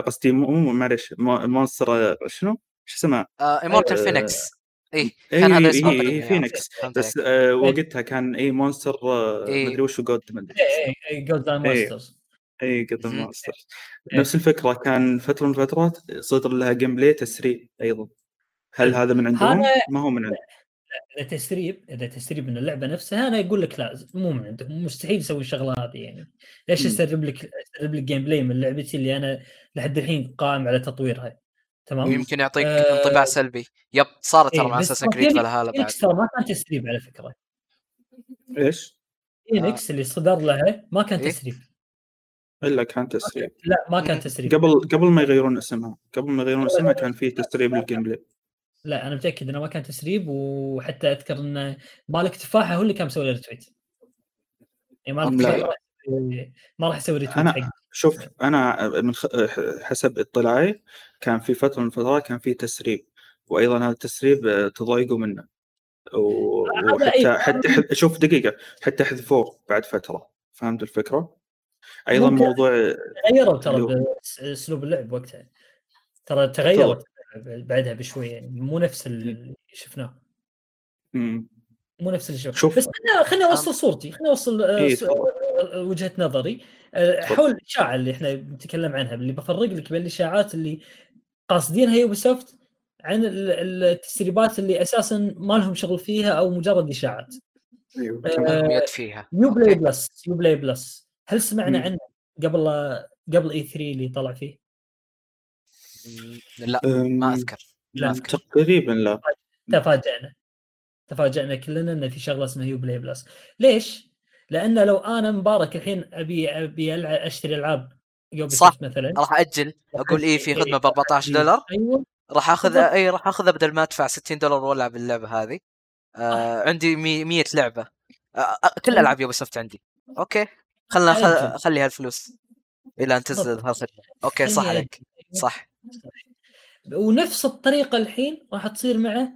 قصدي مو مو- معلش مو- مونستر شنو؟ شو اسمه؟ ايمورتال آه، فينيكس اي اي كان هذا اسمه اي. فينيكس بس. آه وقتها كان اي مونستر آه إيه. مدري وش جود مدري اي اي جولد إيه. ماسترز اي قد مهم. مونستر إيه. نفس الفكرة كان فترة من الفترات صدر لها جيم بلاي تسريب أيضا هل. هذا من عندهم؟ ما هو من عندهم إذا تسريب إذا تسريب من اللعبة نفسها أنا أقول لك لا مو من عندهم مستحيل يسوي الشغله هذه يعني. ليش. أسرب لك أسرب لك gameplay من لعبتي اللي أنا لحد الحين قائم على تطويرها؟ تمام؟ يمكن يعطيك آه، انطباع سلبي. yep صارت ترى إيه، مع بس Assassin's Creed Valhalla بعد ترى ما كان تسريب على فكرة. إيش؟ فينيكس اللي صدر لها ما كان إيه؟ تسريب. إلا كان تسريب. لا ما كان. تسريب. قبل قبل ما يغيرون اسمها قبل ما يغيرون اسمها كان في تسريب لل gameplay لا أنا متأكد إنه ما كان تسريب وحتى أذكر إن مالك تفاحة هو اللي كان مسوي ريتويت يعني مالك لا. ما راح يسوي ريتويت أنا حق شوف أنا من. حسب اطلاعي كان في فترة من الفترات كان في تسريب وأيضا هذا التسريب آه، تضايقوا منه و... هذا وحتى أي- حتى حتى شوف دقيقة حتى حذفوه بعد فترة فهمت الفكرة؟ أيضا. موضوع تغيروا ترى اللي بأسلوب اللعب وقتها ترى تغيرت بعدها بشوي يعني مو نفس اللي شفناه مم. مو نفس اللي شفناه شوف. بس خليني خليني اوصل صورتي خليني اوصل آه، إيه،. آه، وجهة نظري آه،. حول الاشاعه اللي إحنا بنتكلم عنها اللي بفرق لك بين الإشاعات اللي قاصدينها Ubisoft عن ال- التسريبات اللي أساسا ما لهم شغل فيها أو مجرد إشاعات أيوه آه، فيها Uplay. Plus Uplay Plus هل سمعنا مم. عنه قبل قبل E3 اللي طلع فيه؟ لا ما أذكر لا. ما تقريبا لا تفاجأنا تفاجأنا كلنا إن في شغلة اسمها Uplay Plus ليش؟ لأن لو أنا مبارك الحين أبي أبي ألعب أشتري ألعاب Ubi صح. soft مثلا راح أجل أقول إيه في خدمة ب 14 دولار أيوه راح اخذها بالضبط. اي راح أخذها بدل ما أدفع 60 دولار وألعب اللعبة هذه آه عندي 100 لعبة آه آه، كل ألعاب Ubisoft عندي أوكي خلنا. خل... خلي هالفلوس إلى أن تنزل أوكي صح عليك أجل. صح ونفس الطريقة الحين راح تصير مع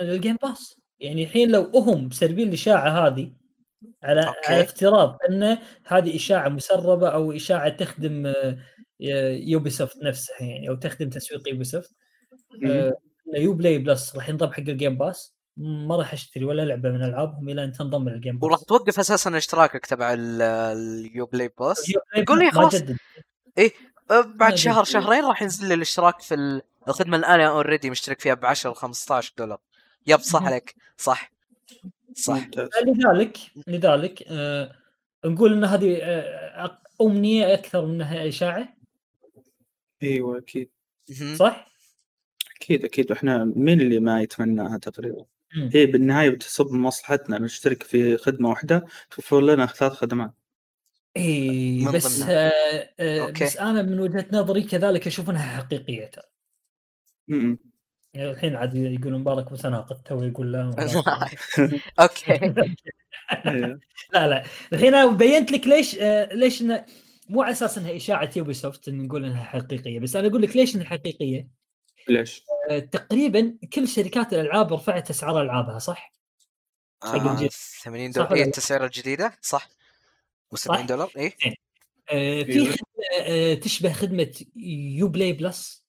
ال Game Pass يعني الحين لو هم مسربين الإشاعة هذه على أوكي. على افتراض أن هذه إشاعة مسربة أو إشاعة تخدم آه، Ubisoft نفسها يعني أو تخدم تسويق Ubisoft مم. Uplay Plus راح ينضم حق ال Game Pass ما راح أشتري ولا لعبة من ألعابهم إلى أن تنضم لل Game وراح Pass توقف أساسا اشتراكك تبع ال- ال Uplay Plus Uplay قول لي خلاص. أه، بعد شهر. شهرين راح ينزل لي الاشتراك في ال- الخدمة اللي أنا already مشترك فيها ب 10 15 دولار yep صح. عليك صح صح ممتاز لذلك لذلك آه نقول إن هذه آه أمنية أكثر منها إشاعة إيوه أكيد. صح؟ أكيد أكيد إحنا مين اللي ما يتمناها تقريبا. هي بالنهاية بتصب مصلحتنا نشترك في خدمة واحدة توفر لنا ثلاث خدمات اي بس. آه آه أوكي. بس أنا من وجهة نظري كذلك أشوف إنها حقيقية ترى. يعني الحين عاد يقولون مبارك متناقض تو يقول لا أوكي إيه. لا لا الحين أنا بينت لك ليش آه ليش إنه مو على أساس إنها إشاعة Ubisoft إن نقول إنها حقيقية بس أنا أقول لك ليش إنها حقيقية ليش؟ آه تقريبا كل شركات الألعاب رفعت أسعار ألعابها صح؟ آه، الجيل. 80 صح دولار لا؟ التسعيرة الجديدة صح و70 صح؟ دولار اي آه في. خدمة آه تشبه خدمة Uplay Plus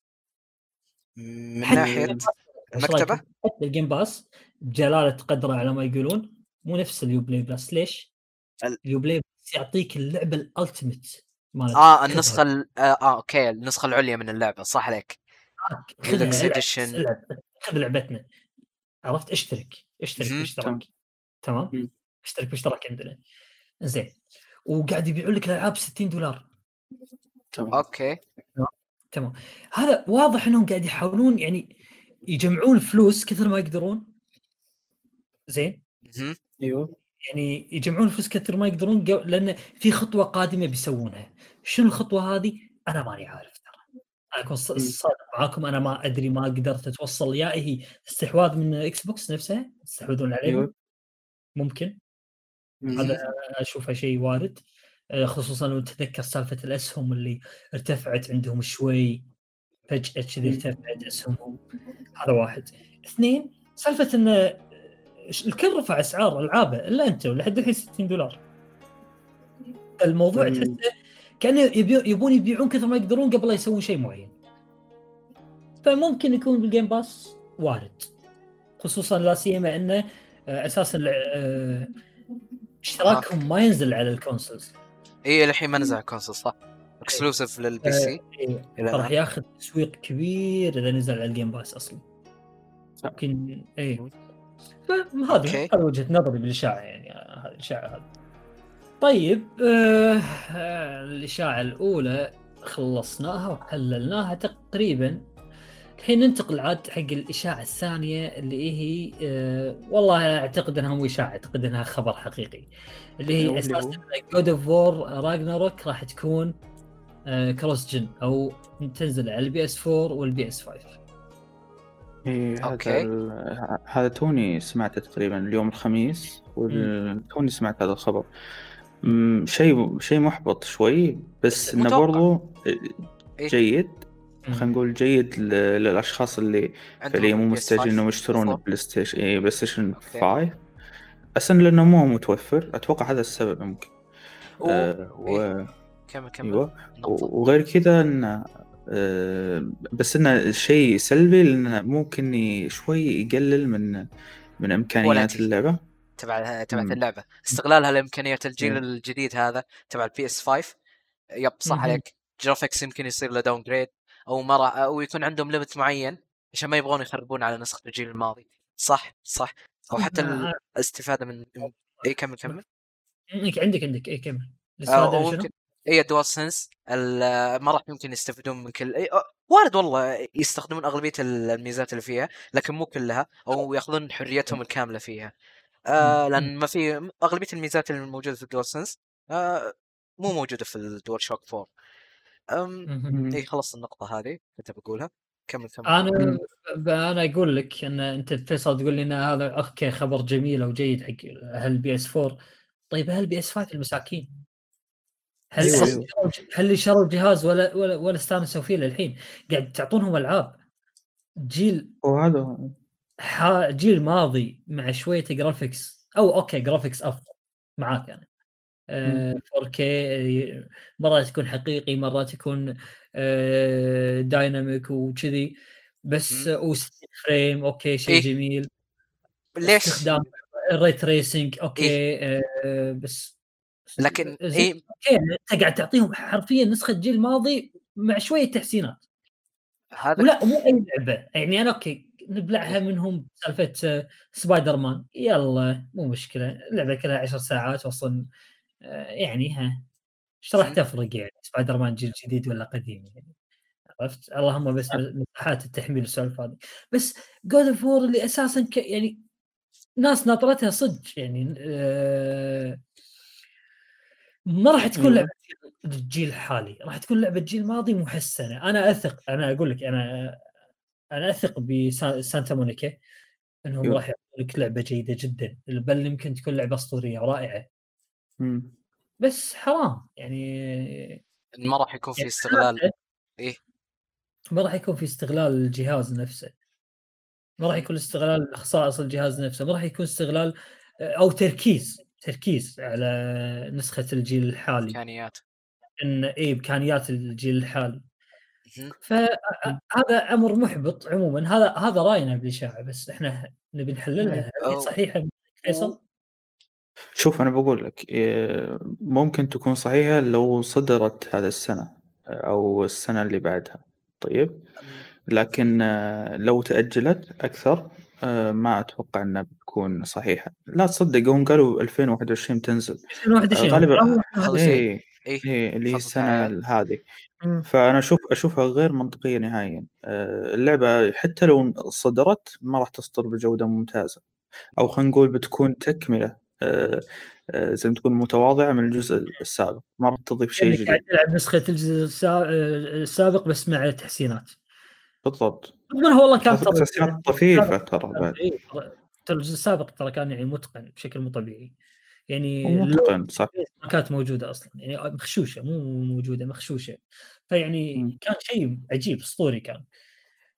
من ناحية؟ رأيكم؟ حتى ال Game Pass بجلاله قدره على ما يقولون مو نفس ال Uplay Plus ليش؟ ال- ال Uplay Plus يعطيك اللعبة ال ultimate مالت آه. النسخة ال- آه, آه أوكي النسخة العليا من اللعبة صح عليك Edition. العب، خذ لعبتنا عرفت اشترك اشترك. باشتراك تمام. اشترك باشتراك عندنا زين وقاعد يبيعون لك الألعاب ب 60 دولار. تمام. أوكي. تمام. هذا واضح إنهم قاعد يحاولون يعني يجمعون فلوس كثر ما يقدرون. زين. أيوه. يعني يجمعون فلوس كثر ما يقدرون لأن في خطوة قادمة بيسوونها. شنو الخطوة هذه؟ أنا ماني عارف ترى. أنا أكون. صادق معاكم أنا ما أدري ما قدرت أتوصل. يا هي استحواذ من Xbox نفسها؟ يستحوذون عليهم أيوه. ممكن. م-م. هذا أشوفه شيء وارد آه، خصوصا لو تتذكر سالفة الأسهم اللي ارتفعت عندهم شوي فجأة كذي. ارتفعت أسهمهم. هذا واحد. اثنين سالفة إن آه، الكل رفع أسعار العابه إلا أنتم لحد الحين 60 دولار. الموضوع. تحسه كانه يبون يبيعون كثر ما يقدرون قبل لا يسوون شيء معين. فممكن يكون بال Game Pass وارد خصوصا لا سيما إنه آه، أساسا اشتراكهم ما ينزل على ال consoles. إي الحين ما نزل console صح. exclusive لل PC إيه، راح. ياخذ تسويق كبير إذا نزل على ال Game Pass أصلا. يمكن اي فهذه. هذه وجهة نظري بالإشاعة يعني هذه الإشاعة هذه. طيب آه آه، الإشاعة الأولى خلصناها وحللناها تقريبا الحين ننتقل عاد حق الإشاعة الثانية اللي هي آه والله أعتقد إنها مو إشاعة أعتقد إنها خبر حقيقي اللي هي أساسا God of War Ragnarok راح تكون آه cross-gen أو تنزل على ال PS 4 وال PS 5 إيه أوكي. هذا هذا توني سمعته تقريبا اليوم الخميس وتوني سمعت هذا الخبر شيء شيء محبط شوي بس إنه. برضو إيه. جيد خلينا نقول جيد للأشخاص اللي فعليا مو مستعجلين إنهم يشترون PS5. PlayStation إيه PlayStation أوكي. 5 أصلا لأنه مو متوفر أتوقع هذا السبب ممكن. آه و... إيه. كمل كمل أيوه. وغير كذا انه آه، بس انه شيء سلبي لأنه ممكن شوي يقلل من من إمكانيات. اللعبة تبع تبعت مم. اللعبة استغلالها لامكانيات الجيل إيه. الجديد هذا تبع ال PS 5 yep صح. عليك graphics يمكن يصير له downgrade أو ما راح أو يكون عندهم limit معين عشان ما يبغون يخربون على نسخة الجيل الماضي. صح صح. أو حتى. الاستفادة من اي كمل كمل. عندك عندك عندك. اي كمل؟ ممكن اي دوال سنس ما راح يمكن يستفيدون من كل أي... وارد والله يستخدمون أغلبية الميزات اللي فيها لكن مو كلها أو يأخذون حريتهم الكاملة فيها. آه. لأن ما في أغلبية الميزات اللي موجودة في الدول سنس آه مو موجودة في الدول شوك 4 أم. اي خلصت النقطة هذه كنت بقولها كمل كمل. أنا أنا أقول لك إن أنت فيصل تقول لي إن هذا okay خبر جميل أو جيد حق أهل ال PS 4 طيب أهل ال PS 5 المساكين. هل أيوة. شروا- هل اللي شروا الجهاز ولا ولا ولا استانسوا فيه للحين؟ قاعد تعطونهم ألعاب. جيل وهذا ح- جيل ماضي مع شوية graphics أو okay graphics أفضل معاك آه 4K آه، مرات يكون حقيقي مرات يكون آه dynamic وكذي. بس و frame okay شيء إيه؟ جميل. ليش؟ استخدام ال ray tracing okay إيه؟ آه بس لكن okay انت قاعد تعطيهم حرفيا نسخة الجيل الماضي مع شوية تحسينات. هذا ولا مو أي لعبة. يعني أنا okay نبلعها إيه. منهم سالفة آه، سبايدر مان يلا مو مشكلة. اللعبة كلها عشر ساعات أصلا آه، يعني ها إيش راح. تفرق يعني سبايدر مان جيل جديد ولا قديم يعني عرفت اللهم بس أه. مساحات التحميل والسوالف هذه بس God of War اللي أساسا ك يعني ناس ناطرتها صدق يعني آه ما راح تكون أيوة. لعبة الجيل الحالي راح تكون لعبة جيل ماضي محسنه أنا أثق أنا أقول لك أنا أنا أثق ب Santa Monica إنهم أيوة. راح يعطون لك لعبة جيدة جدا بل يمكن تكون لعبة أسطورية رائعة مم. بس حرام. يعني ما راح يكون في يعني استغلال. إيه. ما راح يكون في استغلال الجهاز نفسه. ما راح يكون استغلال خصائص الجهاز نفسه. ما راح يكون استغلال أو تركيز. تركيز على نسخة الجيل الحالي. إمكانيات. إن اي إمكانيات الجيل الحالي. فهذا أمر محبط عموما. هذا هذا رأينا بالاشاعه بس إحنا نبي نحللها. صحيحة فيصل؟ شوف أنا بقول لك إيه، ممكن تكون صحيحة لو صدرت هذا السنة أو السنة اللي بعدها. طيب؟ لكن آه، لو تأجلت أكثر آه، ما أتوقع أنها بتكون صحيحة. لا تصدق هم قالوا 2021 تنزل. 2021 غالبا أول- شيء. إيه إيه اللي هي خطط السنة. هذه. فأنا أشوف أشوفها غير منطقية نهائيا. آه، اللعبة حتى لو صدرت ما راح تصدر بجودة ممتازة. أو خلينا نقول بتكون تكملة. آه، آه، زي ما تقول متواضعة من الجزء السابق. ما راح تضيف شيء يعني قاعد جديد تلعب نسخة الجزء السا- السابق بس مع تحسينات. بالضبط. انه والله كان تحسينات طفيفة ترى بعد. ترى الجزء السابق ترى كان يعني متقن بشكل مو طبيعي. يعني ومتقن صح. ما كانت موجودة أصلا. يعني مخشوشة مو موجودة مخشوشة. فيعني. كان شيء عجيب أسطوري كان.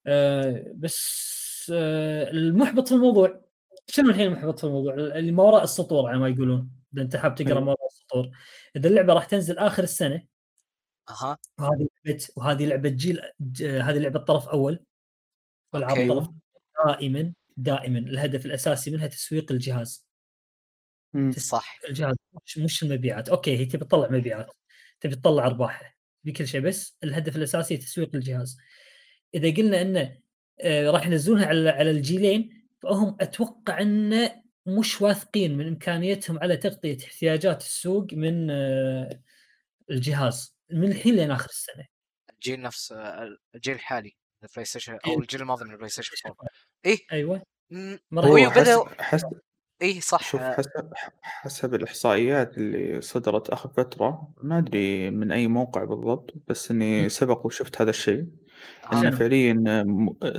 آه بس آه المحبط في الموضوع شنو الحين المحبط في الموضوع؟ اللي ما وراء السطور على ما يقولون. إذا أنت حاب تقرأ. ما وراء السطور. إذا اللعبة راح تنزل آخر السنة أها. وهذه لعبة وهذه لعبة جيل هذه لعبة طرف أول. والعاب. طرف دائما دائما الهدف الأساسي منها تسويق الجهاز. مم. صح. الجهاز مش مش المبيعات. أوكي هي تبي تطلع مبيعات. تبي تطلع ارباح بكل شيء بس الهدف الأساسي تسويق الجهاز. إذا قلنا إنه آه، راح ينزلونها على على الجيلين فهم أتوقع انه مش واثقين من إمكانيتهم على تغطية احتياجات السوق من آه، الجهاز من الحين لين آخر السنة. الجيل نفس آه، الجيل الحالي البلاي ستيشن إيه. أو الجيل الماضي من البلاي ستيشن 4 إيه. أيوه. هو بدأوا حسب إيه صح. شوف حسب حسب الإحصائيات اللي صدرت آخر فترة ما أدري من أي موقع بالضبط بس إني سبق وشفت هذا الشيء. شنو؟ فعليا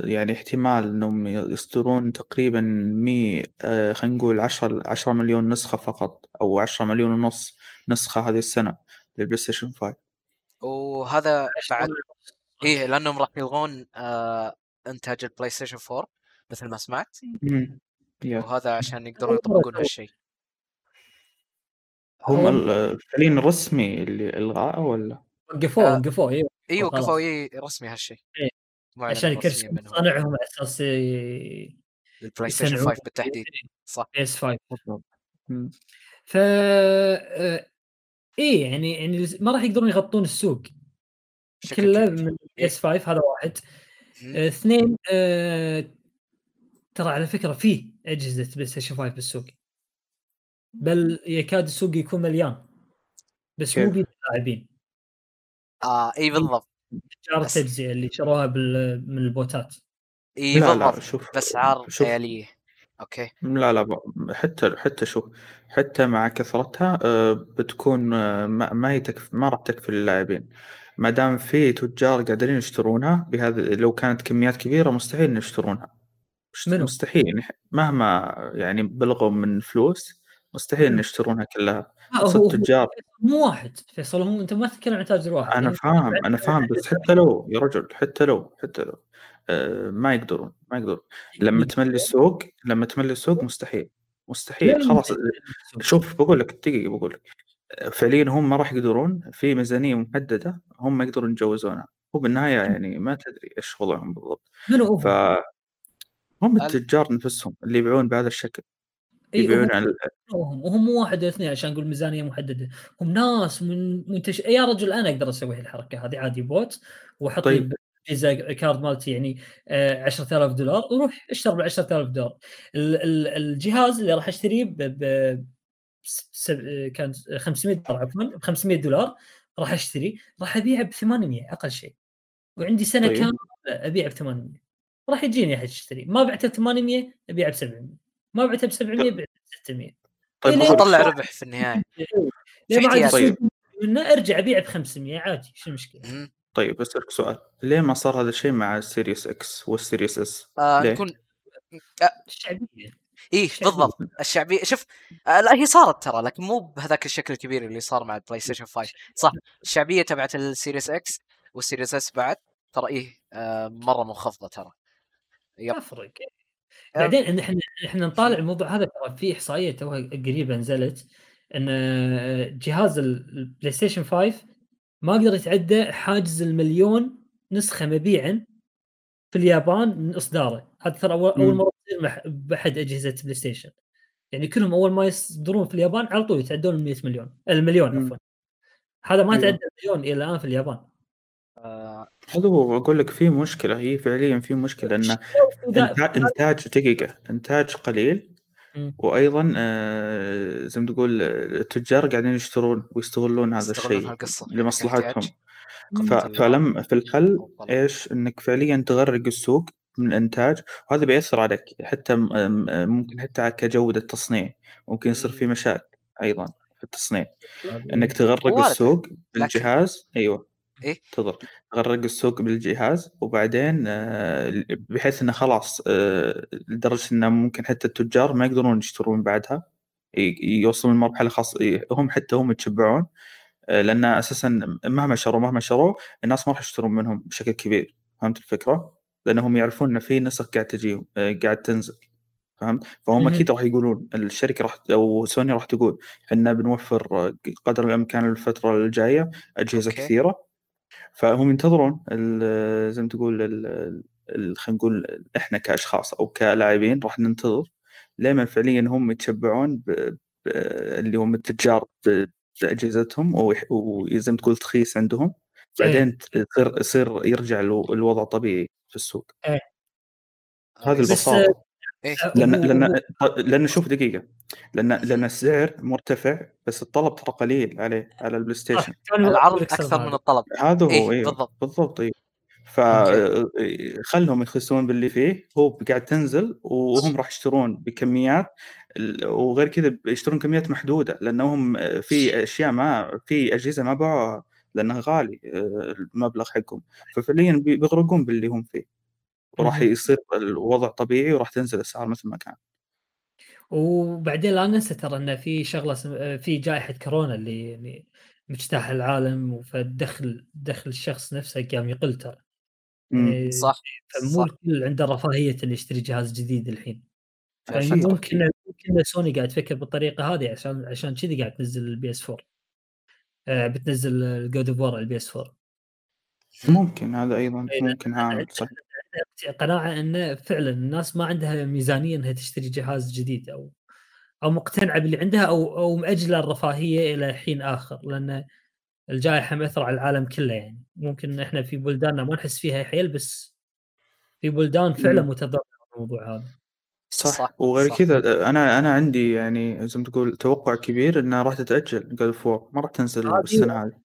يعني احتمال إنهم يصدرون تقريبا مي آه، خلينا نقول 10 10 مليون نسخة فقط أو 10 مليون ونص نسخة هذه السنة للبلاي ستيشن 5 وهذا بعد إيه لأنهم راح يلغون آه إنتاج البلاي ستيشن 4 مثل ما سمعت. وهذا عشان يقدرون يطبقون هالشيء هم ال- فعليا الرسمي اللي إلغاءه ولا وقفوه آه. وقفوه أيوه أيوه اي رسمي هالشيء إيه. عشان منهم مصانعهم على أساس البلاي ستيشن يصنعون 5 بالتحديد. صح. PS 5 بالضبط. مم. ف إيه يعني يعني ما راح يقدرون يغطون السوق. كله. من PS 5 هذا واحد. آه، اثنين آه، ترى على فكرة في أجهزة بلاي ستيشن 5 بالسوق. بل يكاد السوق يكون مليان. بس مو اللاعبين. آه إي بالضبط. تجار بس- التجزئه اللي شروها بال- من البوتات إي لا لا بالضبط شوف بأسعار خيالية. okay. لا لا حتى حتى شوف حتى مع كثرتها آه، بتكون آه، ما ما هي تكف ما راح تكفي للاعبين. ما دام في تجار قادرين يشترونها بهذا لو كانت كميات كبيرة مستحيل يشترونها. منو؟ مستحيل مهما يعني بلغوا من فلوس مستحيل إن منو؟ يشترونها كلها. آه، هو التجار مو واحد فيصل هو أنت ما تتكلم عن تاجر واحد أنا يعني فاهم أنا فاهم بس حتى لو يا رجل حتى لو حتى لو آه، ما يقدرون ما يقدرون. لما تملي السوق لما تملي السوق مستحيل مستحيل. خلاص شوف بقول لك دقيقة بقول لك. فعليا هم ما راح يقدرون في ميزانية محددة هم ما يقدرون يتجاوزونها. هو بالنهاية يعني ما تدري إيش وضعهم بالضبط. منو ف هم التجار نفسهم اللي يبيعون بهذا الشكل. إيه، يبيعون هم- على وهم وهم مو واحد اثنين عشان نقول ميزانية محددة. هم ناس من منتج يا رجل أنا أقدر أسوي الحركه هذه عادي bot وأحط طيب. Visa card مالتي يعني آه، 10000 دولار وروح اشتر ب 10000 دولار. ال- ال- الجهاز اللي راح أشتريه ب كان 500 دولار عفوا ب 500 دولار راح أشتري راح أبيعه ب 800 أقل شيء. وعندي سنة طيب. كاملة أبيعه ب 800 راح يجيني احد يشتري ما بعته ب 800 أبيعه ب 700 ما بعته ب 700 ابيعه ب 600 طيب لك طلع. ربح في النهاية ليه منه أرجع أبيع ب 500 عادي شو المشكلة؟ طيب بسألك سؤال ليه ما صار هذا الشيء مع ال Series X وال Series S؟ آه ليه؟ نكون الشعبية إيه. بالضبط الشعبية شوف آه لا هي صارت ترى لكن مو بهذاك الشكل الكبير اللي صار مع البلاي ستيشن 5 صح الشعبية تبعت ال Series X وال Series S بعد ترى إيه آه مرة منخفضة ترى yep تفرق بعدين إن إحنا إحنا نطالع الموضوع هذا ترى في إحصائية توها قريبة نزلت إن جهاز ال- البلاي ستيشن 5 ما قدر يتعدى حاجز المليون نسخة مبيعا في اليابان من إصداره هذا ترى اول مم. مرة تصير بأحد أجهزة بلاي ستيشن يعني كلهم أول ما يصدرون في اليابان على طول يتعدون ال 100 مليون المليون. عفوا هذا ما أيوة. تعدى المليون إلى الآن في اليابان آه هو أقول لك في مشكلة هي فعليا في مشكلة إن إنتاج, إنتاج دقيقة إنتاج قليل مم. وأيضا آه زي ما تقول التجار قاعدين يشترون ويستغلون هذا يستغلون الشيء هالقصة لمصلحتهم. ف... فلم في الحل إيش إنك فعليا تغرق السوق من الإنتاج وهذا بيأثر عليك حتى م- م- ممكن حتى كجودة تصنيع ممكن يصير في مشاكل أيضا في التصنيع إنك تغرق وارد. السوق بالجهاز أيوه إيه؟ تفضل تغرق السوق بالجهاز وبعدين آه، بحيث إنه خلاص آه، لدرجة إنه ممكن حتى التجار ما يقدرون يشترون بعدها يوصلون لمرحلة خاصه هم حتى هم يتشبعون آه، لأن أساسا مهما شروا مهما شروا الناس ما راح يشترون منهم بشكل كبير فهمت الفكرة؟ لأنهم يعرفون إن في نسخ قاعد تجيهم آه، قاعد تنزل فهمت؟ فهم. أكيد راح يقولون الشركة راح أو سوني راح تقول إحنا بنوفر قدر الإمكان الفترة الجاية أجهزة أوكي. كثيرة فهم ينتظرون ال- زي ما تقول ال- ال- خلينا نقول إحنا كأشخاص أو كلاعبين راح ننتظر لما فعليا هم يتشبعون ب... ب... اللي هم التجار ب- بأجهزتهم وزي ما تقول تخيس عندهم. بعدين تصير يصير يرجع الو- الوضع طبيعي في السوق. هذه بس- البساطة. إيه. لأن هو- لأن لأن شوف دقيقة لأن لأن السعر مرتفع بس الطلب ترى قليل عليه على البلاي ستيشن كان العرض أكثر من. الطلب هذا هو إيه، أيوه بالضبط. بالضبط أيوه okay. فخلهم يخسون باللي فيه هو قاعد تنزل وهم راح يشترون بكميات ال- وغير كذا بيشترون كميات محدودة لأنهم في أشياء ما في أجهزة ما باعوها لأنها غالي آه، المبلغ حقهم ففعليا بي- بيغرقون باللي هم فيه وراح. يصير الوضع طبيعي وراح تنزل الأسعار مثل ما كان وبعدين لا ننسى ترى إن في شغلة اسم- في جائحة كورونا اللي يعني مجتاح العالم فالدخل دخل الشخص نفسه قام يقل ترى. يعني صح فمو الكل عنده رفاهية اللي يشتري جهاز جديد الحين. يعني ممكن ممكن سوني قاعد تفكر بالطريقة هذه عشان عشان كذي قاعد تنزل ال PS 4 آه بتنزل ال God of War على ال PS 4 ممكن هذا أيضا إيه، ممكن عامل صح قناعه إن فعلا الناس ما عندها ميزانية إنها تشتري جهاز جديد أو أو مقتنعة باللي عندها أو أو مأجلة الرفاهية إلى حين آخر لأن الجائحة مأثرة على العالم كله يعني ممكن إحنا في بلداننا ما نحس فيها حيل بس في بلدان فعلا. متضررة من الموضوع هذا صح, صح، وغير. كذا أنا أنا عندي يعني زي ما تقول توقع كبير انها راح تتأجل God of War ما راح تنزل السنة هذه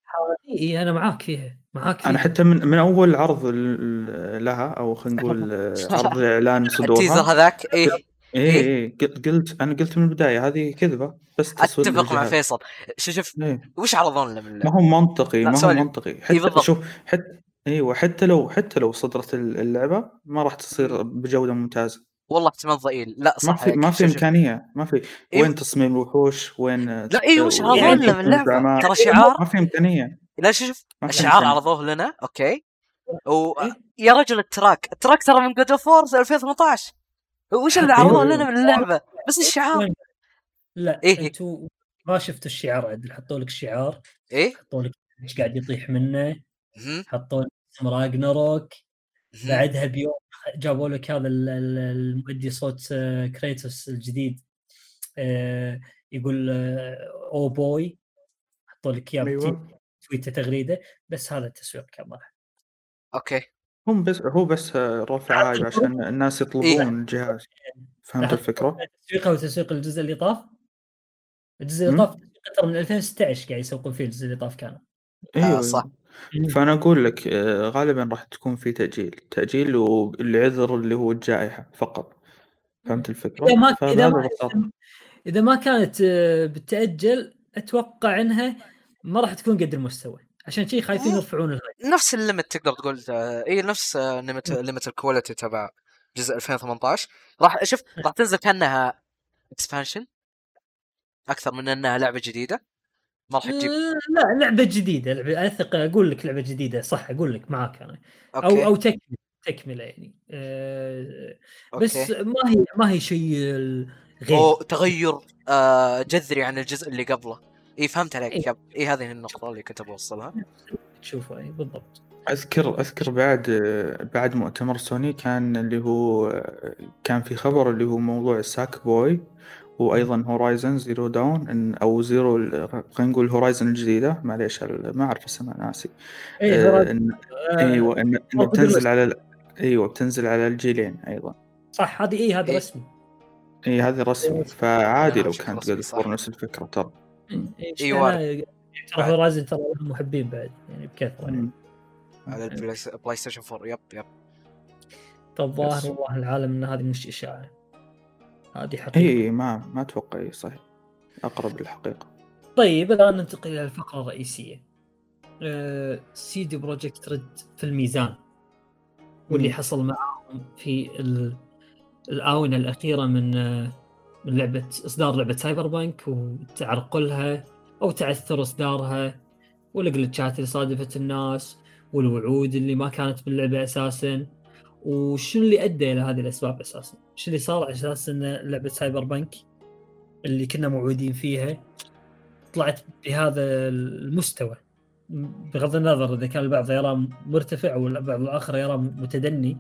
إيه، أنا معاك فيها معاك فيها أنا حتى من من أول عرض ال- لها أو خلينا نقول عرض إعلان ال teaser صدورها هذاك إيه إي إي قلت قلت- أنا قلت من البداية هذه كذبة بس أتفق مع. فيصل شوف شوف إيه. وش عرضون لنا من ما هو منطقي ما هو. منطقي حتى بالضبط. شوف حتى أيوه حتى لو حتى لو صدرت اللعبة ما راح تصير بجودة ممتازة والله احتمال ضئيل. لا ما صح في ما. في شوف- شوف. إمكانية. ما في. إيه. وين تصميم الوحوش؟ وين لا اي وش وين عرضون لنا من اللعبة. ترى شعار؟ ما في إمكانية. لا شوف ما في الشعار. عرضوه لنا. okay. و... إيه. يا رجل ال track. ال track ترى من God of 2018 وش اللي عرضوه. لنا من اللعبة؟ بس الشعار. لا إيه؟ أنتم ما شفتوا الشعار عدل حطوا لك شعار. إيه. حطوا لك إيش قاعد يطيح منه. حطوا لك راجناروك. بعدها بيوم جابوا لك هذا ال- ال- المؤدي صوت آه، كريتوس الجديد. آه، يقول آه، أو بوي حطوا لك إياه أيوه. تويتة تغريدة. بس هذا التسويق كان. أوكي. هم بس هو بس رفع عايب عشان الناس يطلبون الجهاز. فهمت الفكرة؟ تسويقه وتسويق الجزء اللي طاف؟ الجزء اللي. طاف ترى من 2016 قاعد يسوقون فيه الجزء اللي طاف كان. أيوه آه صح. فأنا أقول لك آه، غالبا راح تكون في تأجيل. تأجيل والعذر اللي هو الجائحة فقط. فهمت الفكرة؟ إذا ما إذا ما إذا ما كانت آه، بتأجل أتوقع إنها ما راح تكون قد المستوى عشان شي خايفين. يرفعون نفس ال limit تقدر تقول آه، إي نفس limit limit ال quality تبع جزء 2018 راح شوف راح تنزل كأنها expansion أكثر من إنها لعبة جديدة. ما راح تجيب لا لعبة جديدة لعبة أثق أقول لك لعبة جديدة صح أقول لك معاك أنا. أو okay. أو تكملة تكملة يعني. آه، بس okay. ما هي ما هي شيء غير أو تغير آه جذري عن الجزء اللي قبله. إي فهمت عليك إيه. إي هذه النقطة اللي كنت بوصلها تشوفه إي بالضبط. أذكر أذكر بعد بعد مؤتمر سوني كان اللي هو كان في خبر اللي هو موضوع ال Sackboy. وأيضا Horizon Zero Dawn أو Zero خلينا نقول Horizon الجديدة معليش ال- ما أعرف اسمها ناسي اي آه، إن- آه، أيوه ان إن موجود بتنزل. على ال- أيوه بتنزل على الجيلين أيضا صح هذه اي هذا إيه. رسمي اي هذه رسمي فعادي لو كانت صح. فور نفس الفكرة ترى إيه، وارد. ترى. Horizon ترى لهم محبين بعد يعني بكثرة يعني. على ال Play PlayStation 4 yep yep طب ظاهر. والله العالم إن هذه مش إشاعة هذه حقيقه اي ما ما أتوقع اي صحيح. أقرب للحقيقة. طيب الآن ننتقل إلى الفقرة الرئيسية. أه CD Projekt Red في الميزان واللي. حصل معاهم في ال- الآونة الأخيرة من آه، من لعبة إصدار لعبة Cyberpunk وتعرقلها أو تعثر إصدارها وال glitch ات اللي صادفت الناس والوعود اللي ما كانت باللعبة أساسا. وشنو اللي أدى إلى هذه الأسباب أساسا؟ شو اللي صار على أساس إن لعبة Cyberpunk اللي كنا موعودين فيها طلعت بهذا المستوى بغض النظر إذا كان البعض يراه مرتفع والبعض الآخر يراه متدني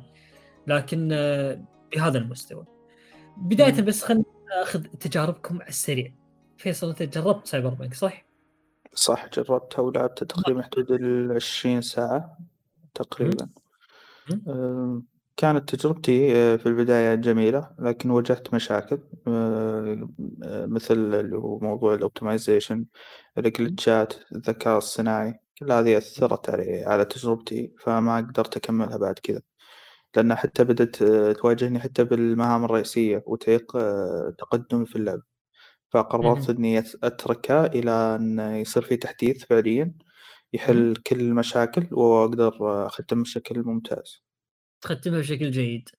لكن آه، بهذا المستوى. بداية. بس خلينا ناخذ تجاربكم على السريع. فيصل أنت جربت سايبر بانك صح؟ صح جربتها ولعبتها تقريبا حدود العشرين ساعة تقريبا مم. أم، كانت تجربتي أه، في البداية جميلة لكن واجهت مشاكل أه، أه، مثل اللي هو موضوع الاوبتمايزيشن الجلتشات الذكاء الصناعي كل هذه أثرت علي على تجربتي فما قدرت أكملها بعد كذا. لأن حتى بدأت تواجهني حتى بالمهام الرئيسية وتعيق تقدمي في اللعب. فقررت. إني أت- أتركها إلى أن يصير في تحديث فعليا يحل كل المشاكل وأقدر أختم بشكل ممتاز. تختمها بشكل جيد.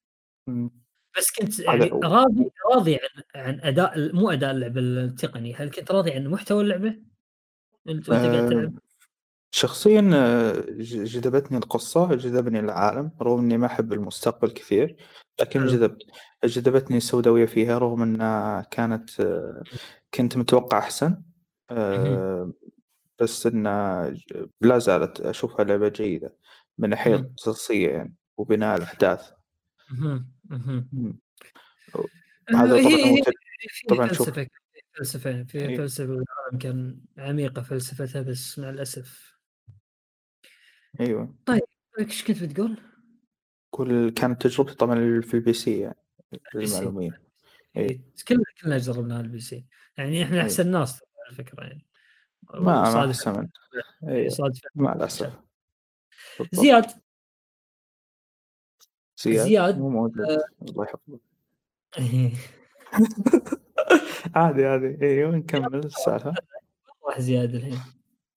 بس كنت يعني. راضي راضي عن عن أداء مو أداء اللعبه التقني، هل كنت راضي عن محتوى اللعبة؟ أنت وأنت قاعد تلعب؟ آه، شخصيا آه، جذبتني القصة جذبني العالم رغم إني ما أحب المستقبل كثير لكن. جذبت جذبتني السوداوية فيها رغم أنها كانت آه، كنت متوقع أحسن آه، بس إنها ج- لا زالت أشوفها لعبة جيدة من ناحية. قصصية يعني وبناء. آه، هذا هي طبعا شوف فلسفة في فلسفة في إيه. والعالم كان عميقة فلسفتها بس مع الأسف أيوه إيش كنت بتقول؟ كل كانت تجربتي طبعا في ال PC يعني. للمعلومية إيه. إيه، كلنا كلنا جربناها ال PC يعني إحنا إيه. أحسن ناس على فكرة يعني ما ما أيوه صادف مع الأسف بالضبط. زياد زياد, زياد، مو موجود آه. الله يحفظه عادي عادي. أيوه نكمل السالفة. راح زياد الحين.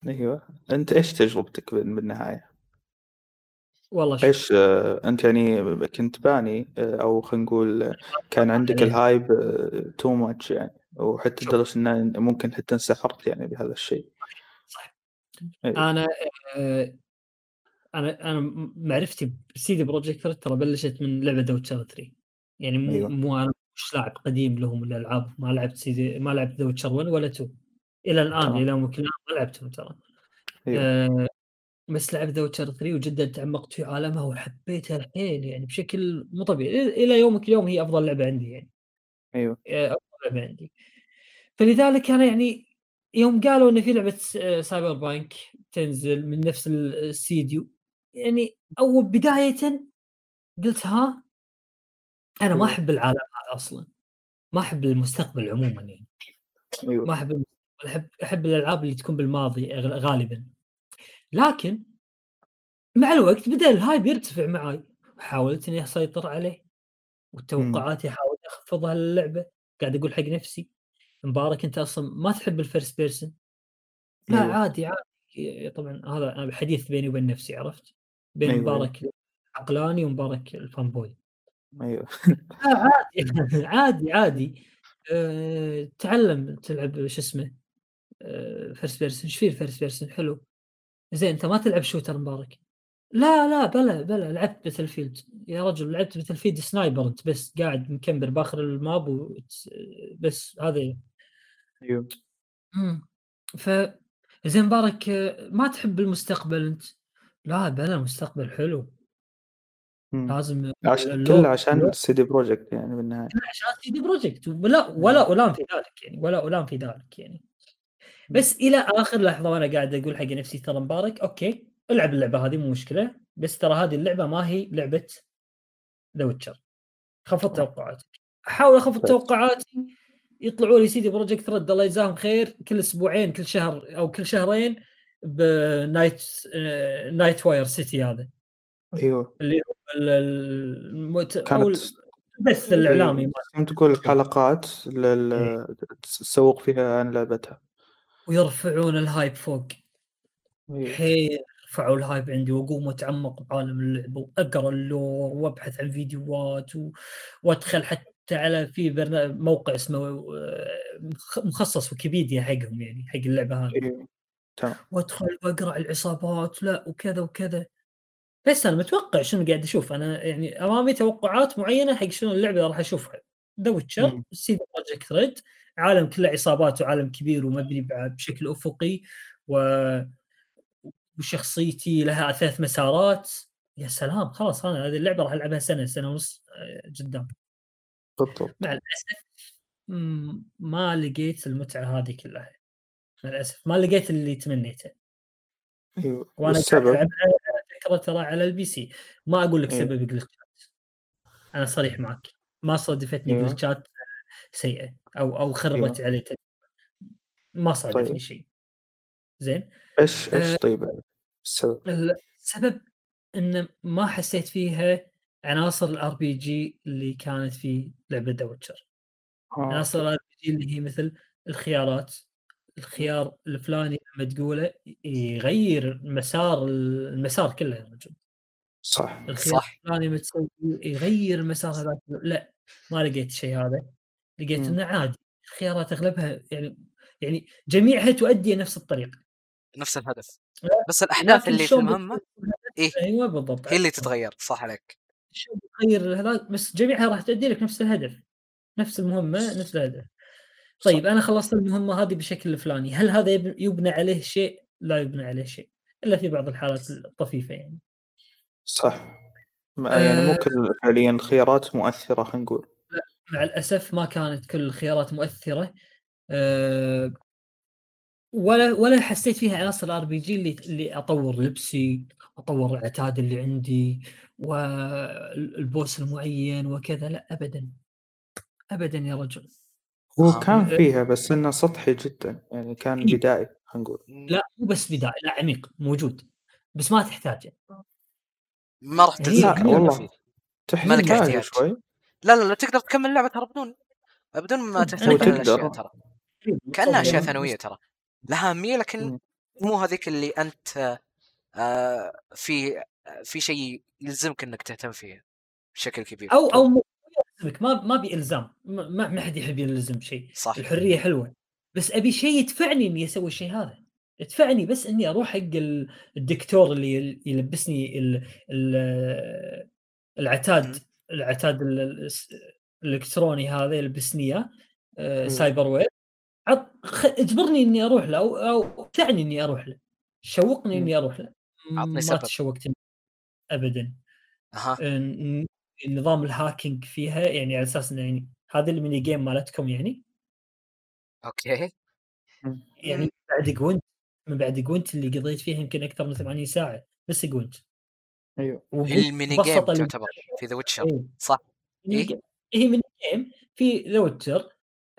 أيوه. أنت إيش تجربتك بال- بالنهاية؟ والله شوف. إيش آه، أنت يعني كنت باني آه، أو خلينا نقول كان عندك. الهايب too much يعني. وحتى شوف. لدرجة إن ممكن حتى انسحرت يعني بهذا الشيء. صح أيوة. أنا آه، أنا أنا معرفتي ب CD Projekt Red ترى بلشت من لعبة The Witcher 3 يعني مو أيوة. مو أنا مش لاعب قديم لهم الالعاب ما لعبت سيدي ما لعبت The Witcher 1 ولا 2 إلى الآن. إلى يومك ما لعبتهم ترى. أيوه. آه بس لعبت The Witcher 3 وجدا تعمقت في عالمها وحبيتها الحيل يعني بشكل مو طبيعي. إلى يومك اليوم هي أفضل لعبة عندي يعني. أيوه. آه، أفضل لعبة عندي. فلذلك أنا يعني يوم قالوا إن في لعبة Cyberpunk تنزل من نفس الاستديو يعني اول بدايه قلت ها أنا ما أيوه. أحب العالم هذا أصلا. ما أحب المستقبل عموما يعني. ما أيوه أحب المستقبل أحب أحب الألعاب اللي تكون بالماضي غالبا. لكن مع الوقت بدأ ال hype يرتفع معي حاولت إني أسيطر عليه وتوقعاتي حاولت أخفضها للعبه قاعد أقول حق نفسي مبارك انت أصلا ما تحب ال first person لا أيوه. عادي عادي. طبعا هذا حديث بيني وبين نفسي عرفت؟ بين أيوه. مبارك العقلاني ومبارك ال fanboy أيوه. لا عادي عادي عادي. أه تعلم تلعب شو اسمه أه first person إيش فيه ال first person حلو. زين أنت ما تلعب shooter مبارك. لا لا بلا بلا. لعبت Battlefield يا رجل لعبت Battlefield sniper أنت بس. قاعد مكمبر بآخر ال map بس هذا أيوه. امم ف زين مبارك ما تحب المستقبل أنت؟ لا بلا المستقبل حلو. مم. لازم عش... اللوب- كله عشان CD Projekt يعني بالنهاية. عشان CD Projekt ولا ولا الام في ذلك يعني ولا الام في ذلك يعني. بس إلى آخر لحظة وأنا قاعد أقول حق نفسي ترى مبارك أوكي ألعب اللعبة هذه مو مشكلة بس ترى هذه اللعبة ما هي لعبة The Witcher خفض توقعاتك. احاول أخفض. توقعاتي يطلعوا لي CD Projekt Red الله يجزاهم خير كل أسبوعين كل شهر أو كل شهرين ب Night Night Wire City هذا. أيوه. اللي هو ال- ال- المت... كانت البث الإعلامي. كنت تقول حلقات لل... تسوق فيها عن لعبتها. ويرفعون ال hype فوق. أيوه حيل رفعوا ال hype عندي وأقوم أتعمق بعالم اللعبه وأقرأ ال lore وأبحث عن فيديوهات و... وأدخل حتى على في برنامج موقع اسمه آه، مخ- مخصص ويكيبيديا حقهم يعني حق اللعبة هذه. أيوه تمام. وادخل وأقرأ العصابات لا وكذا وكذا. بس أنا متوقع شنو قاعد أشوف؟ أنا يعني أمامي توقعات معينة حق شنو اللعبة اللي راح أشوفها. The Witcher. CD Projekt Red عالم كله عصابات وعالم كبير ومبني بشكل أفقي. و وشخصيتي لها ثلاث مسارات. يا سلام خلاص أنا هذه اللعبة راح ألعبها سنة سنة ونص آه، قدام. بالضبط. مع الأسف ما لقيت المتعة هذه كلها. مع الاسف ما لقيت اللي تمنيته أيوه وأنا العبها فكره ترى على ال PC ما أقول لك إيه. سبب glitchات أنا صريح معك ما صادفتني أيوه. glitchات سيئة أو أو خربت علي تجربة. ما صادفني طيب. شيء زين إيش آه. إيش طيب السبب؟ السبب إن ما حسيت فيها عناصر ال RPG اللي كانت في لعبة The Witcher آه. عناصر ال RPG اللي هي مثل الخيارات الخيار الفلاني لما تقوله يغير مسار المسار كله يا رجل. صح الخيار صح. الفلاني لما تسوي يغير المسار هذاك. لا ما لقيت الشيء هذا. لقيت مم. إنه عادي. الخيارات أغلبها يعني يعني جميعها تؤدي نفس الطريق نفس الهدف. بس الأحداث اللي في المهمة إيه. أيوه بالضبط. هي اللي تتغير صح عليك. شو بتغير هذا بس جميعها راح تؤدي لك نفس الهدف. نفس المهمة نفس الهدف. طيب أنا خلصت المهمة هذه بالشكل الفلاني هل هذا يب- يبنى عليه شيء؟ لا يبنى عليه شيء إلا في بعض الحالات الطفيفة يعني. صح. يعني مو آه. كل فعليا الخيارات مؤثرة خلينا نقول. مع الأسف ما كانت كل الخيارات مؤثرة. أه ولا ولا حسيت فيها عناصر RPG اللي اللي أطور لبسي أطور العتاد اللي عندي و ال boss المعين وكذا. لا ابدا. ابدا يا رجل. هو آه. كان فيها بس إنه سطحي جدا يعني كان إيه. بدائي خلينا نقول لا مو بس بداية لا عميق موجود بس ما تحتاجه ما راح كل والله فيه. تحتاج احتياج. شوي لا لا لا تقدر تكمل لعبة ترى بدون بدون ما تهتم تقدر. بهالاشياء ترى كأنها أشياء ثانوية ترى لها اهميه لكن. مو هذيك اللي أنت آه، في في شيء يلزمك إنك تهتم فيه بشكل كبير أو أو يلزمك ما ما ابي إلزام ما ما حد يحب يلزم شيء صح الحرية حلوة بس أبي شيء يدفعني إني أسوي الشيء هذا يدفعني بس إني أروح حق ال- الدكتور اللي يل- يلبسني ال ال العتاد العتاد ال- ال- الإلكتروني هذا يلبسني إياه آه،. cyberware عط خ... اجبرني إني أروح له أو أو دعني إني أروح له شوقني. إني أروح له عطني ما. تشوقت ابدا ن- نظام ال hacking فيها يعني على أساس إنه يعني هذا ال mini game مالتكم يعني. okay. يعني بعد Gwent من بعد Gwent اللي قضيت فيها يمكن أكثر من 80 ساعة بس Gwent أيوه. ال mini game تعتبر في The Witcher إيه. صح؟ إيه؟ هي هي mini game في The Witcher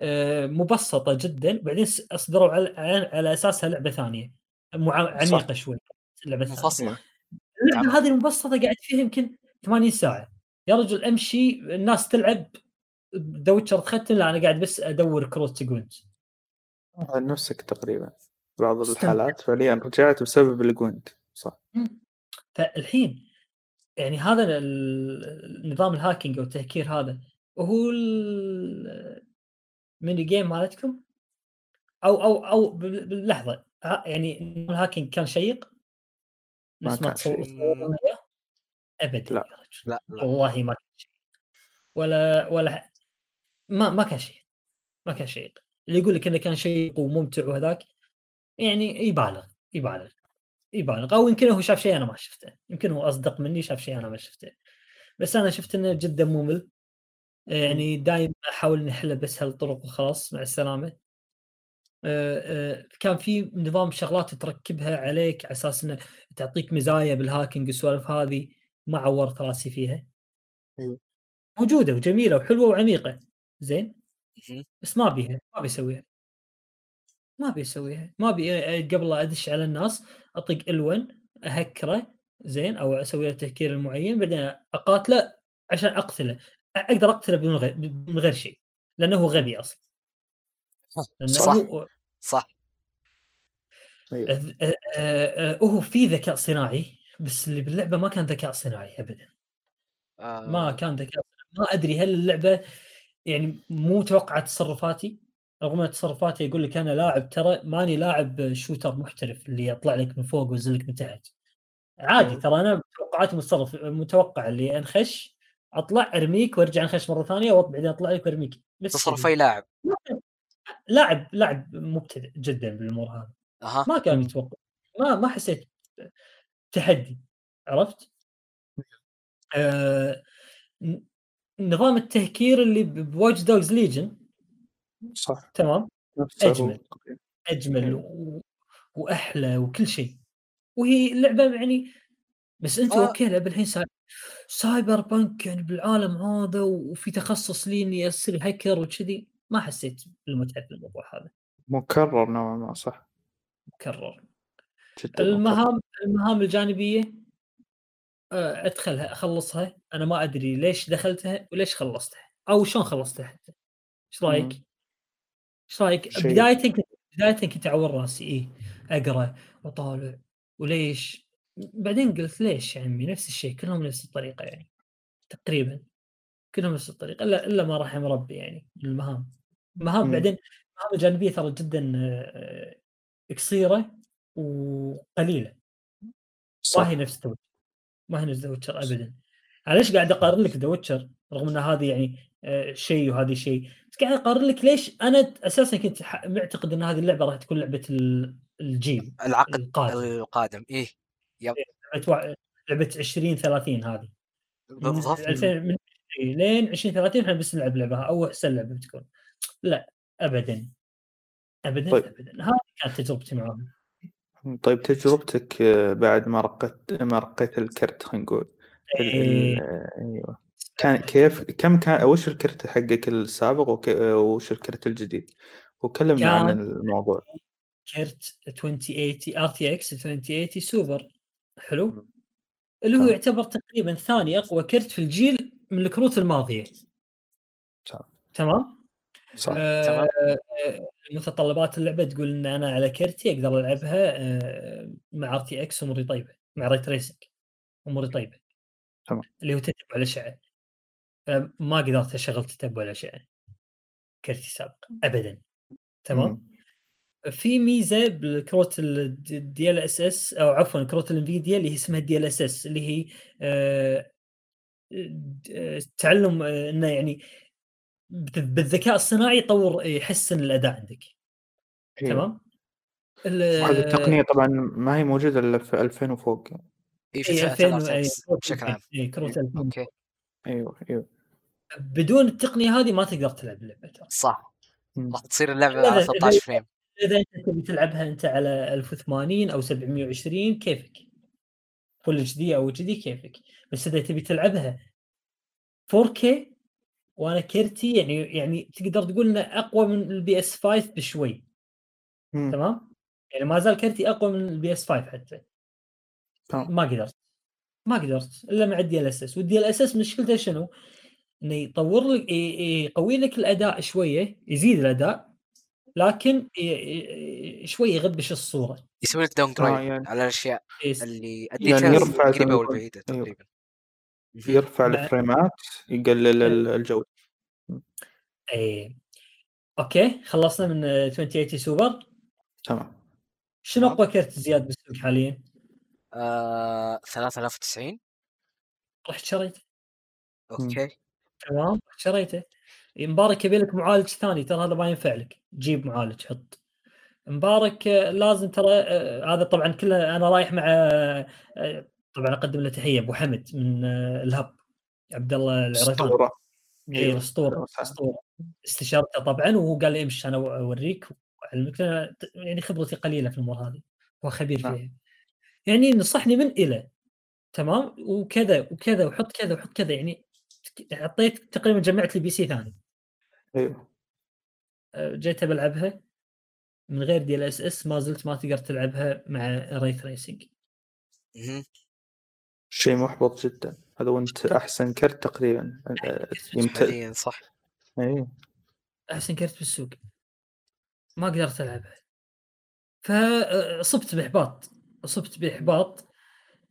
آه، مبسطة جدا بعدين س- اصدروا على, على أساسها لعبة ثانية مع... صح. عميقة شوي الثانية منفصله اللعبة. هذه المبسطة قاعد فيها يمكن 80 ساعة. يا رجل امشي الناس تلعب. The Witcher تختم لا أنا قاعد بس أدور كروت Gwent نفسك تقريبا. بعض. الحالات فعليا رجعت بسبب ال Gwent. صح. فالحين يعني هذا ال- نظام ال hacking أو التهكير هذا هو الميني game مالتكم؟ أو أو أو بال- باللحظه يعني ال hacking كان شيق؟ ما نفس ما إياه؟ ابدا لا. لا لا. والله ما كان شيء. ولا ولا ما ما كان شيء ما كان شيء. اللي يقول لك إنه كان شيق وممتع وهذاك يعني يبالغ يبالغ يبالغ. أو يمكن هو شاف شيء أنا ما شفته. يمكن هو أصدق مني شاف شيء أنا ما شفته. بس أنا شفت إنه جدا ممل. يعني دائما أحاول نحله بس هالطرق وخلاص مع السلامة. كان في نظام شغلات تركبها عليك على أساس إنه تعطيك مزايا بال hacking والسوالف هذه. ما عورت راسي فيها. موجودة وجميلة وحلوة وعميقة. زين. بس ما بيها ما بيسويها ما بيسويها ما بي آه، قبل لا أدش على الناس أطق ال1 أهكره زين أو أسوي له تهكير معين بعدين أقاتله عشان أقتله. أقدر أقتله بدون غير, من غير شيء لأنه هو غبي أصلا. لأنه صح. هو صح. أيوه آه، آه، آه، في ذكاء صناعي. بس اللي باللعبة ما كان ذكاء صناعي ابدا ما آه. كان ذكاء ما أدري هل اللعبة يعني مو متوقعه تصرفاتي رغم أن تصرفاتي يقول لك أنا لاعب ترى ماني لاعب شوتر محترف اللي يطلع لك من فوق وينزل من تحت عادي. ترى أنا توقعاتي بتصرف متوقع اللي أنخش أطلع أرميك وأرجع أنخش مرة ثانية وبعدين أطلع لك وأرميك بس تصرف كذي. أي لاعب لاعب لاعب مبتدئ جدا بالامور هذه أها ما كان مم. يتوقع ما ما حسيت تحدي عرفت؟ آه نظام التهكير اللي ب Watch Dogs Legion صح تمام. تقريباً. أجمل أيوة. و... وأحلى وكل شيء وهي اللعبة يعني بس انت آه. okay لعبه الحين Cy... Cyberpunk يعني بالعالم هذا وفي تخصص لي إني أصير هاكر وكذي ما حسيت بالمتعة في الموضوع هذا مكرر نوعا ما صح مكرر. المهام المهام الجانبية آه، ادخلها اخلصها أنا ما ادري ليش دخلتها وليش خلصتها أو شلون خلصتها حتى إيش رايك؟ إيش رايك؟ بداية كنت بداية كنت اعور راسي إيه اقرأ واطالع وليش؟ بعدين قلت ليش يا عمي نفس الشيء كلهم نفس الطريقة يعني تقريبا كلهم نفس الطريقة إلا إلا ما رحم ربي يعني المهام مهام مم. بعدين المهام الجانبية ترى جدا آه، قصيرة وقليلة. ما صح. هي نفس ذا ما هي نفس The Witcher ابدا. أنا ليش قاعد أقارن لك The Witcher رغم إن هذه يعني آه، شيء وهذه شيء بس قاعد أقارن لك ليش أنا أساسا كنت ح- معتقد إن هذه اللعبة راح تكون لعبة ال- الجيل العقد القادم. القادم. إيه. yep. لعبة وا- لعبة 20 30 هذه. من بالضبط. 2000 من إيه، لين 20 30 إحنا بس نلعب لعبة أو احسن لعبة بتكون. لا ابدا. ابدا طيب. ابدا. هذه كانت تجربتي معاهم. طيب تجربتك آه، بعد ما رقيت ما رقيت الكرت خلينا نقول إيه. أيوه كان كيف كم كان وش الكرت حقك السابق وش الكرت الجديد وكلمنا عن الموضوع كرت 2080 RTX 2080 سوبر حلو. اللي هو. يعتبر تقريبا ثاني أقوى كرت في الجيل من الكروت الماضية تمام. تمام صح آه. آه، متطلبات اللعبة تقول إن أنا على كرتي أقدر ألعبها آه مع RTX اموري طيبة مع ray tracing اموري طيبة تمام. اللي هو تتبع الاشعه آه ما قدرت اشغل تتبع الاشعه كرتي السابق ابدا تمام مم. في ميزة بالكروت ال DLSS أو عفوا كروت ال Nvidia اللي هي اسمها DLSS اللي هي آه، آه، تعلم إنه يعني بالذكاء الصناعي يطور يحسن الأداء عندك. إيه. تمام؟ ال- وهذه التقنية طبعا ما هي موجودة إلا في 2000 وفوق. اي في إيه، فئه 2000 الار إيه، كروت بشكل عام إيه، كروت 2000 أوكي. أيوه أيوه. بدون التقنية هذه ما تقدر تلعب اللعبه صح. راح تصير اللعبة إذا- على إذا- 13 frame. إذا أنت تبي تلعبها أنت على 1080 أو 720 كيفك؟ Full HD أو HD كيفك؟ بس إذا تبي تلعبها 4K وأنا كرتي يعني يعني تقدر تقول إنه أقوى من ال PS 5 بشوي مم. تمام يعني ما زال كرتي أقوى من ال PS 5 حتى تمام ما قدرت ما قدرت إلا مع الدي إل إس إس والدي إل إس إس مشكلته شنو؟ إنه يطور لك يقوي لك الأداء شوية يزيد الأداء لكن شوي يغبش الصورة يسوي لك down آه grade يعني على الأشياء اللي يعني ال details القريبه يقول. والبعيده. تقريبا. يرفع الفريمات يقلل ال- الجودة. إيه. أوكي خلصنا من آه، 2080 سوبر. تمام. شنو. أقوى كرت زياد بالسوق حاليا؟ آه 3090 رحت شريته أوكي. تمام رحت شريته مبارك يبي لك معالج ثاني ترى هذا ما ينفع لك. جيب معالج حط. مبارك آه، لازم ترى آه، هذا طبعا كله أنا رايح مع آه، آه، طبعا أقدم له تحية أبو حمد من آه، ال Hub عبد الله العريفان أسطورة. اي. الاسطوره أهلا وسهلا. أسطورة. استشارته طبعا وهو قال لي امشي أنا أوريك وأعلمك. يعني خبرتي قليلة في الأمور هذه هو خبير نعم. فيها. يعني نصحني من إلى تمام؟ وكذا وكذا وحط كذا وحط كذا. يعني حطيت تقريبا جمعت لي PC ثاني. أيوه جيت بلعبها من غير DLSS ما زلت ما تقدر تلعبها مع ray tracing. شيء محبط جدا. هذا وانت أحسن كرت تقريبا آه، يمت... حاليا صح. إيه. أحسن كرت بالسوق ما قدرت العبها فصبت بإحباط. صبت بإحباط.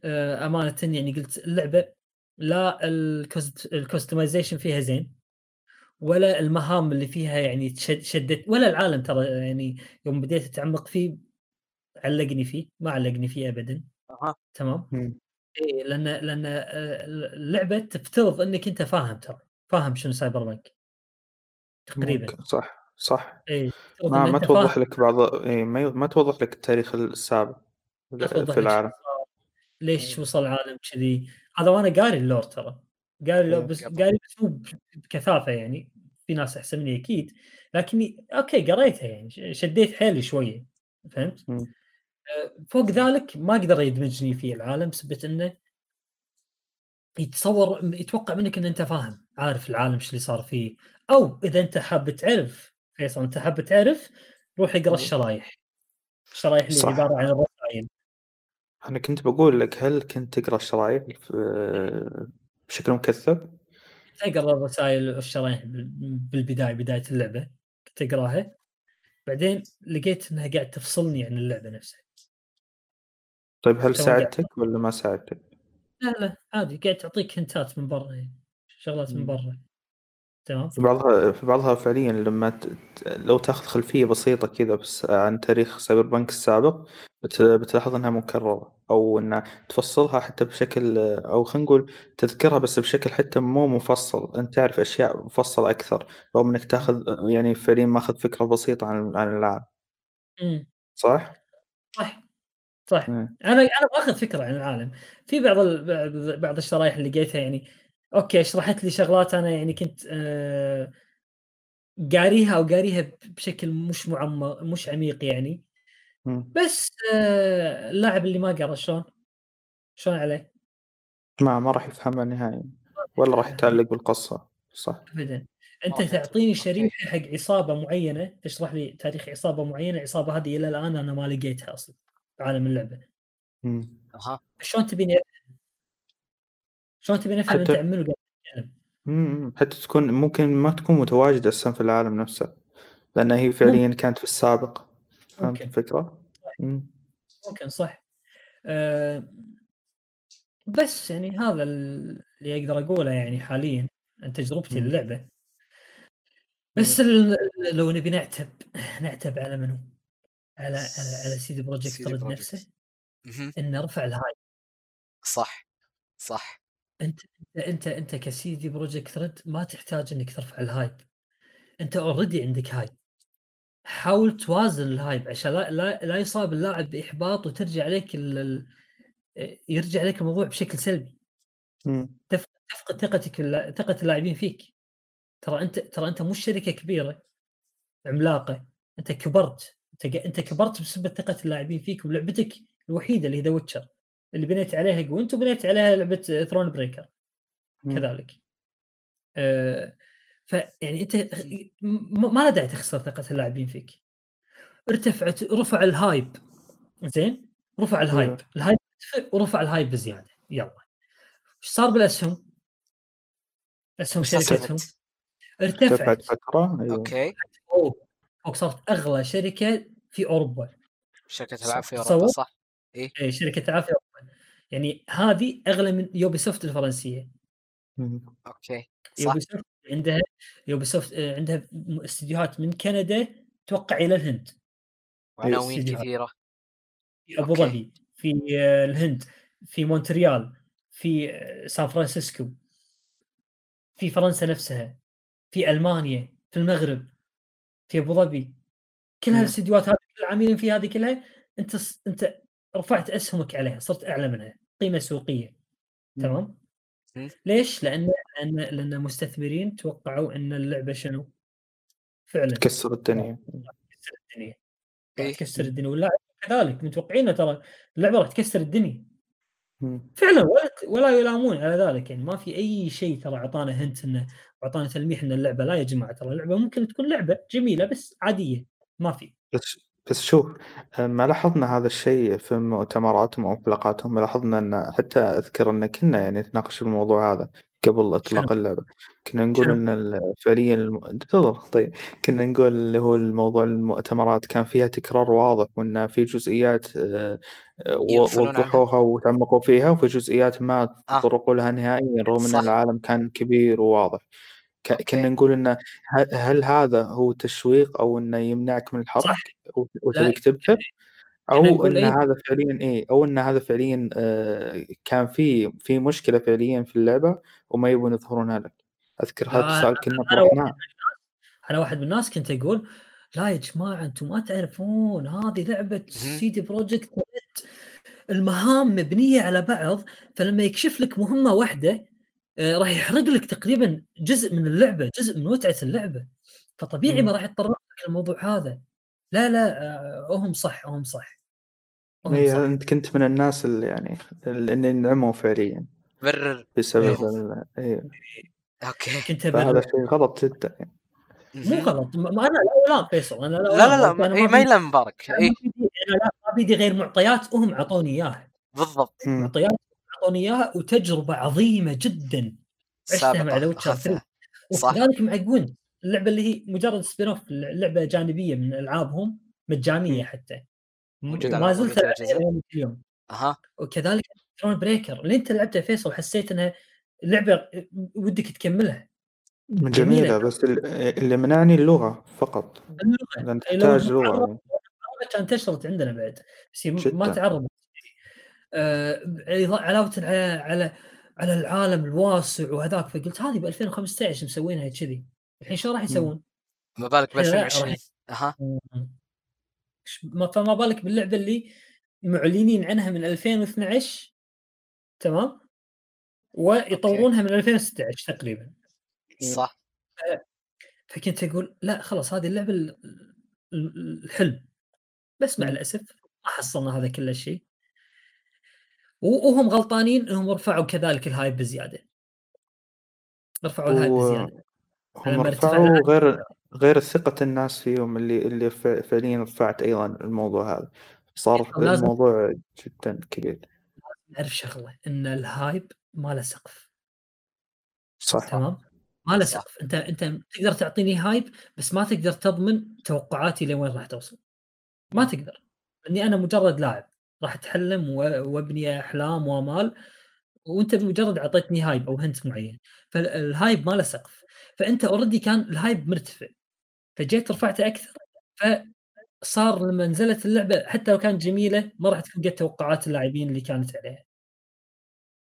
آه، أمانة يعني قلت اللعبة لا ال cust- ال customization فيها زين ولا المهام اللي فيها يعني شدت ولا العالم ترى يعني يوم بديت أتعمق فيه علقني فيه ما علقني فيه ابدا. أها. تمام. مم. اي لأن لأن آه، اللعبة تفترض إنك أنت فاهم ترى فاهم شنو Cyberpunk تقريبا ممكن صح صح اي ما ما توضح لك بعض إيه ما. ما توضح لك التاريخ السابق في العالم ليش وصل العالم كذي هذا وأنا قاري ال lore ترى قاري اللور إيه. بس. قاري بس مو بكثافة يعني في ناس احسن مني أكيد لكني أوكي قريتها يعني شديت حيلي شوية فهمت؟ مم. فوق ذلك ما قدر يدمجني في العالم بسبب إنه يتصور يتوقع منك إن أنت فاهم عارف العالم إيش اللي صار فيه. أو إذا أنت حاب تعرف فيصل أنت حاب تعرف روح اقرأ الشرايح. الشرايح اللي. عبارة عن الرسائل. أنا كنت بقول لك هل كنت تقرأ الشرايح بشكل مكثف؟ تقرا الرسائل والشرايح بال- بالبداية بداية اللعبة. كنت أقرأها. بعدين لقيت إنها قاعد تفصلني عن اللعبة نفسها. طيب هل ساعدتك ولا ما ساعدتك؟ لا لا عادي قاعد تعطيك هنتات من برا شغلات من. برا تمام في بعضها في بعضها فعليا لما ت... لو تاخذ خلفية بسيطة كذا بس عن تاريخ سايبر بانك السابق بت... بتلاحظ إنها مكررة أو انها تفصلها حتى بشكل أو خلينا نقول تذكرها بس بشكل حتى مو مفصل أنت تعرف أشياء مفصلة أكثر رغم إنك تاخذ يعني فعليا ماخذ فكرة بسيطة عن عن العالم امم صح؟ صح صح مم. أنا أنا بأخذ فكرة عن العالم في بعض ال... بعض- الشرايح اللي لقيتها يعني أوكي شرحت لي شغلات أنا يعني كنت آه قاريها أو قاريها بشكل مش معمق مش عميق يعني. بس آه اللاعب اللي ما قرأ شلون؟ شلون عليه؟ ما ما راح يفهمها نهائيا ولا راح يتعلق بالقصة صح؟ ابدا أنت. تعطيني. شريحة حق عصابه معينة تشرح لي تاريخ عصابه معينة العصابه هذه إلى الآن أنا ما لقيتها أصلا عالم اللعبة مم. أها شلون تبيني افهم؟ شلون تبيني افهم أنت حتى- عن منو قاعد تتكلم؟ مم. حتى تكون ممكن ما تكون متواجدة أصلا في العالم نفسه لأن هي فعليا كانت في السابق فهمت ممكن. الفكرة؟ مم. ممكن صح أه بس يعني هذا اللي أقدر أقوله يعني حاليا عن تجربتي مم. للعبه بس ال- لو نبي نعتب نعتب على منو؟ على على على CD Projekt Projekt. نفسه. إنه رفع ال hy- صح صح. أنت أنت أنت أنت ك CD Projekt Red ما تحتاج إنك ترفع ال hype. أنت already عندك hype. حاول توازن ال hype عشان لا لا, لا يصاب اللاعب بإحباط وترجع عليك ال... ال- يرجع عليك الموضوع بشكل سلبي. تفقد ثقتك ثقة اللاعبين فيك. ترى أنت ترى أنت مش شركة كبيرة عملاقة. أنت كبرت. انت كبرت بسبب ثقة اللاعبين فيك ولعبتك الوحيدة اللي هي The Witcher اللي بنيت عليها وانت بنيت عليها لعبة Thronebreaker. كذلك. آه فيعني انت ما له داعي تخسر ثقة اللاعبين فيك. ارتفعت رفع الهايب زين؟ رفع الهايب. الهايب ورفع الهايب بزيادة. يلا. إيش صار بالأسهم؟ أسهم شركتهم. ارتفعت. فترة؟ أيوه. okay. فوق صارت أغلى شركة في أوروبا شركة. العاب في أوروبا؟ صح؟ إيه، شركة العاب في أوروبا يعني هذه أغلى من يوبي سوفت الفرنسيه. okay صح يوبي سوفت عندها يوبي سوفت آه، عندها استديوهات من كندا توقع إلى الهند وعناوين استديوهات. كثيرة في أبو ظبي في آه، الهند في مونتريال في آه، سان فرانسيسكو في فرنسا نفسها في ألمانيا في المغرب في أبو ظبي كل. هالاستديوهات هذه العاملين في هذه كلها أنت ص- أنت رفعت أسهمك عليها صرت أعلى منها قيمة سوقية تمام مم. ليش؟ لأن لأن لأن المستثمرين توقعوا إن اللعبة شنو؟ فعلا تكسر الدنيا تكسر الدنيا إيه. تكسر الدنيا واللاعب كذلك متوقعين ترى اللعبة راح تكسر الدنيا. فعلا ولا ولا يلامون على ذلك يعني ما في أي شيء ترى أعطانا هنت إنه أعطانا تلميح إن اللعبة لا يا جماعة ترى اللعبة ممكن تكون لعبة جميلة بس عادية ما في بس بس شوف ما لاحظنا هذا الشيء في مؤتمراتهم أو في لقاءاتهم لاحظنا إن حتى أذكر إن كنا يعني نتناقش في الموضوع هذا قبل إطلاق اللعبة كنا نقول شنو؟ إن فعليا الم... تفضل طيب كنا نقول اللي هو الموضوع المؤتمرات كان فيها تكرار واضح وإن في جزئيات آه،. وضحوها وتعمقوا فيها وفي جزئيات ما آه. تطرقوا لها نهائيا رغم صح. ان العالم كان كبير وواضح ك- okay. كنا نقول إنه ه- هل هذا هو تشويق أو إنه يمنعك من الحرق صح. و- لا، وتبيك تبحث كنا أو إن أي- هذا فعليا إيه أو إن هذا فعليا آه كان في في مشكلة فعليا في اللعبة وما يبون يظهرونها لك أذكر هذا لا، السؤال كنا طرحناه أنا واحد من الناس كنت أقول لا يا جماعة أنتم ما تعرفون هذه لعبة سيدي بروجكت المهام مبنية على بعض فلما يكشف لك مهمة واحدة آه، راح يحرق لك تقريبا جزء من اللعبة جزء من متعة اللعبة فطبيعي. ما راح يتطرق لك الموضوع هذا لا لا آه، هم صح هم صح صح أنت كنت من الناس اللي يعني اللي انعموا فعليا برر بسبب ال- إيه. أوكي كنت فهذا أبرر. شيء غلط جدا يعني. مو. غلط ما ما أنا لا لا فيصل أنا لا لا لا ما, ما إيه ما بيدي- يلام مبارك أنا اي ما بيدي- لا ما غير معطيات وهم أعطوني إياها بالضبط. معطيات اعطوني اياها وتجربة عظيمة جدا. عشتها مع ذا ويتشر 3 اخذتها صح. وكذلك مع جوينت اللعبة اللي هي مجرد spin-off لعبة جانبية من ألعابهم مجانية. حتى. موجودة ما على زلت اليوم أها. وكذلك ثرون بريكر اللي أنت لعبتها فيصل حسيت إنها لعبة ودك تكملها. جميلة جميلة. بس ال- اللي منعني اللغة فقط. أي لو تحتاج تعرض- يعني. كانت انتشرت عندنا بعد. بس ما جداً. آه علاوة على على على العالم الواسع وهذاك فقلت هذه ب 2015 مسوينها كذي. الحين شو راح يسوون؟ ما بالك ب لا، لا، 2020 راح- أها. فما بالك باللعبة اللي معلنين عنها من 2012 تمام؟ ويطورونها من 2016 تقريبا. صح. فكنت أقول لا خلاص هذه اللعبة ال- ال- الحلم. بس مع. الأسف ما حصلنا هذا كل الشيء و- وهم غلطانين انهم رفعوا كذلك ال hype بزيادة. رفعوا ال hype و- بزيادة. هم رفعوا غير غير ثقة الناس فيهم اللي اللي فعليا رفعت أيضا الموضوع هذا. صار الموضوع جدا كبير. نعرف شغلة إن ال hype ما له سقف. صح تمام؟ ما له. سقف. أنت أنت تقدر تعطيني hype بس ما تقدر تضمن توقعاتي لوين راح توصل. ما تقدر. لأني أنا مجرد لاعب. راح اتحلم وابني أحلام وأمال وأنت بمجرد أعطيتني hype أو hint معين. فال hype ما له سقف. فأنت already كان ال hype مرتفع. فجيت رفعته أكثر فصار لما نزلت اللعبة حتى لو كانت جميلة ما راح تكون قد توقعات اللاعبين اللي كانت عليها.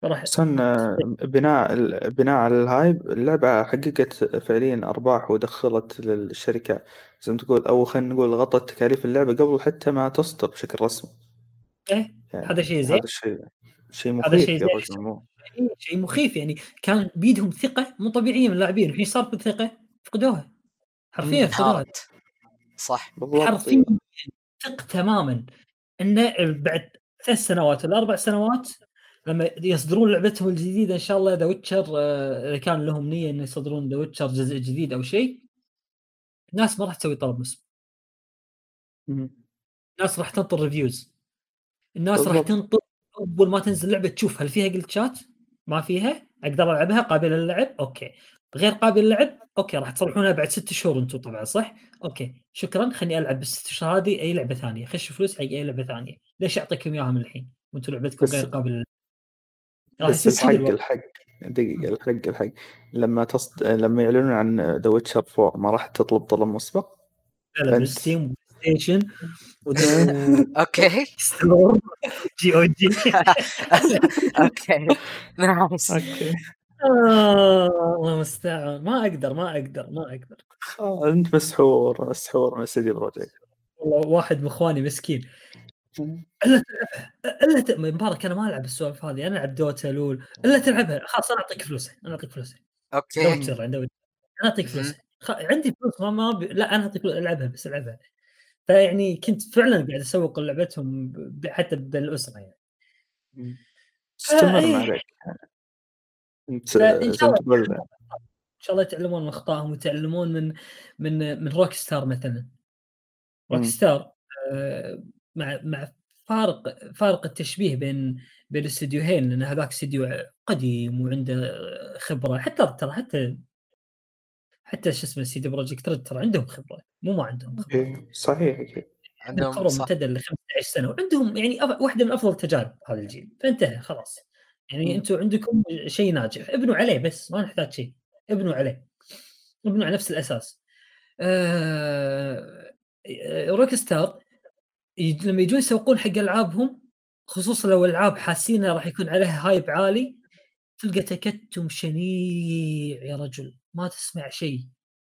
راح آه، بناء بناء على الهايب اللعبة حققت فعليا أرباح ودخلت للشركة. زي ما تقول أو خلينا نقول غطت تكاليف اللعبة قبل حتى ما تصدر بشكل رسمي. إيه، يعني هذا شيء زين. هذا الشيء شيء هذا مخيف شيء يا. رجل شيء مخيف يعني. كان بيدهم ثقة مو طبيعية من اللاعبين. الحين صار بالثقه فقدوها. حرفيا فقدوها. صح. بالضبط. حرفيا ثق تماما. انه بعد ثلاث سنوات ولا أربع سنوات لما يصدرون لعبتهم الجديدة إن شاء الله ذا ويتشر إذا كان لهم نية انه يصدرون ذا ويتشر جزء جديد أو شيء الناس ما راح تسوي طلب مسبق. الناس راح تنطر reviews الناس راح. تنطر اول ما تنزل لعبة. تشوف هل فيها glitchات ما فيها. أقدر ألعبها؟ قابلة للعب؟ okay. غير قابل للعب؟ okay راح تصلحونها بعد ست شهور أنتم طبعا صح؟ okay. شكرا خليني ألعب بالست شهور هذه أي لعبة ثانية. خش فلوس حق أي لعبة ثانية. ليش أعطيكم اياها من الحين؟ وأنتم لعبتكم غير قابلة للعب. بس الحق. الحق. دقيقة الحق الحق. لما تصد... لما يعلنون عن ذا ويتشر 4 ما راح تطلب طلب مسبق؟ لا لا بالستيم ستيشن okay store جي أو جي okay nice okay الله المستعان ما أقدر ما أقدر ما أقدر. آه، أنت مسحور مسحور من سيدي بروجكت والله واحد من إخواني مسكين. ألا تلعبها ألا ت... مبارك أنا ما ألعب السوالف هذه. أنا ألعب دوتا لول. ألا تلعبها. خلاص أنا أعطيك فلوسها أنا أعطيك فلوسها okay أنا أعطيك. فلوسها خ... عندي فلوس ما ما ب... لا أنا أعطيك فلوس ألعبها بس ألعبها. فيعني كنت فعلا قاعد أسوق لعبتهم. حتى بالأسرة يعني استمر. ما عليك أنت فإن زي شاء الله إن شاء الله يتعلمون من أخطائهم ويتعلمون من من من روك ستار مثلا روك ستار آه، مع مع فارق فارق التشبيه بين بين الاستديوهين لأن هذاك استديو قديم وعنده خبرة حتى ترى حتى حتى شو اسمه سيدي بروجكت ريد ترى عندهم خبرة. مو ما عندهم خبرة. إيه، صحيح أكيد عندهم خبره ممتده ل 15 سنة. وعندهم يعني واحدة من أفضل تجارب هذا الجيل. فانتهى خلاص. يعني. أنتم عندكم شيء ناجح. ابنوا عليه بس ما نحتاج شيء. ابنوا عليه. ابنوا على نفس الأساس. آه... روك ستار لما يجون يسوقون حق ألعابهم خصوصا لو ألعاب حاسينها راح يكون عليها hype عالي تلقى تكتم شنيع يا رجل. ما تسمع شيء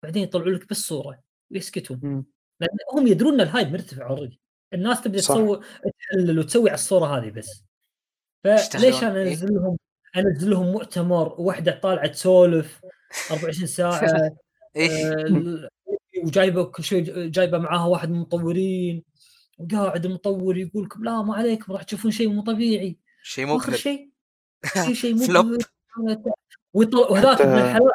بعدين يطلعوا لك بس صوره ويسكتون. لأن هم يدرون إن ال hype مرتفع already الناس تبدأ. تسوي تحلل وتسوي على الصورة هذه بس. فليش أنا إيه. أنزل لهم أنزل لهم مؤتمر وحدة طالعة تسولف 24 ساعة إيه آه، وجايبة كل شيء جايبة معاها واحد من المطورين وقاعد المطور يقول لكم لا ما عليكم راح تشوفون شيء مو طبيعي شيء مقلق شيء شيء. ويطلع وهذاك من الحلال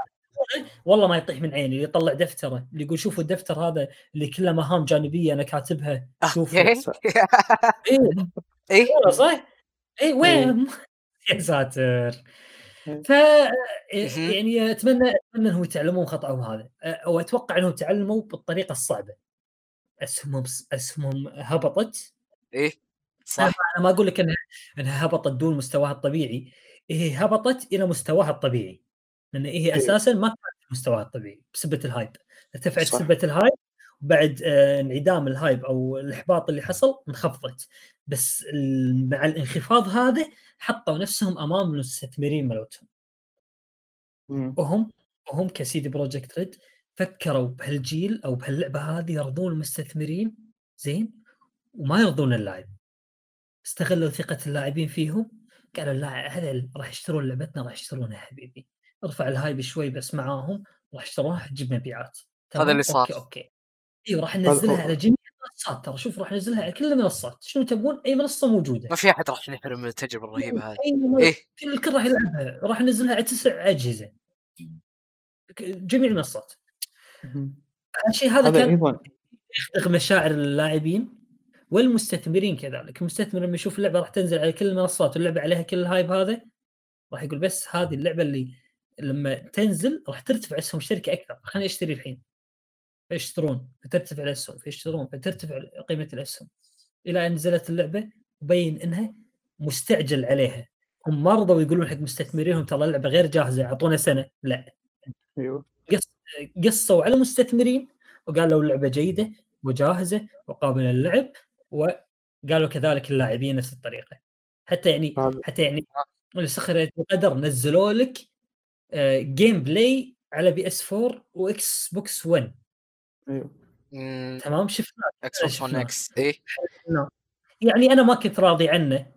والله ما يطيح من عيني يطلع دفتره اللي يقول شوفوا الدفتر هذا اللي كله مهام جانبية أنا كاتبها شوفوا. أوكي إيه. إيه. والله صح؟ اي وين؟ يا ساتر. ف يعني أتمنى أتمنى إنهم يتعلمون خطاهم هذا. أو أتوقع إنهم تعلموا بالطريقة الصعبة. أسهمهم أسهمهم هبطت. إيه صح. أنا ما أقول لك إنها إنها هبطت دون مستواها الطبيعي. هي هبطت إلى مستواها الطبيعي. لأن هي أساسا ما مستواها الطبيعي بسبة ال hype ارتفعت. بسبه ال hype وبعد آه، انعدام ال hype أو الإحباط اللي حصل انخفضت. بس مع الانخفاض هذا حطوا نفسهم أمام المستثمرين مالتهم. وهم وهم كسيدي بروجكت ريد فكروا بهالجيل أو بهاللعبة هذه يرضون المستثمرين زين؟ وما يرضون اللاعب. استغلوا ثقة اللاعبين فيهم قالوا لا هذا راح يشترون لعبتنا راح يشترونها حبيبي. ارفع ال hype شوي بس معاهم راح يشتروها تجيب مبيعات تمام؟ اللي صار. okay okay. أيوه راح ننزلها هذا- على جميع المنصات ترى شوف راح ننزلها على كل المنصات شنو تبون؟ أي منصة موجودة. ما في أحد راح ينحرم من التجربة الرهيبة هذه. أي كل الكل راح يلعبها راح ننزلها على تسع أجهزة. جميع المنصات. الشيء هذا هذا كان يخلق مشاعر اللاعبين والمستثمرين كذلك المستثمر لما يشوف اللعبه راح تنزل على كل المنصات واللعبة عليها كل الهايب هذا راح يقول بس هذه اللعبة اللي لما تنزل راح ترتفع اسهم الشركة أكثر. خليني أشتري الحين. فيشترون فترتفع الاسهم فيشترون فترتفع قيمة الاسهم إلى أن نزلت اللعبة وبين إنها مستعجل عليها. هم ما رضوا يقولون حق مستثمرينهم ترى اللعبة غير جاهزة أعطونا سنة. لا. أيوه. قصوا على المستثمرين وقالوا اللعبة جيدة وجاهزة وقابله للعب وقالوا كذلك اللاعبين نفس الطريقة. حتى يعني حتى يعني سخريه القدر نزلوا لك آه، gameplay على PS 4 و Xbox 1 أيوه. مم، تمام؟ شفنا Xbox 1 شفناه. إكس إيه يعني أنا ما كنت راضي عنه.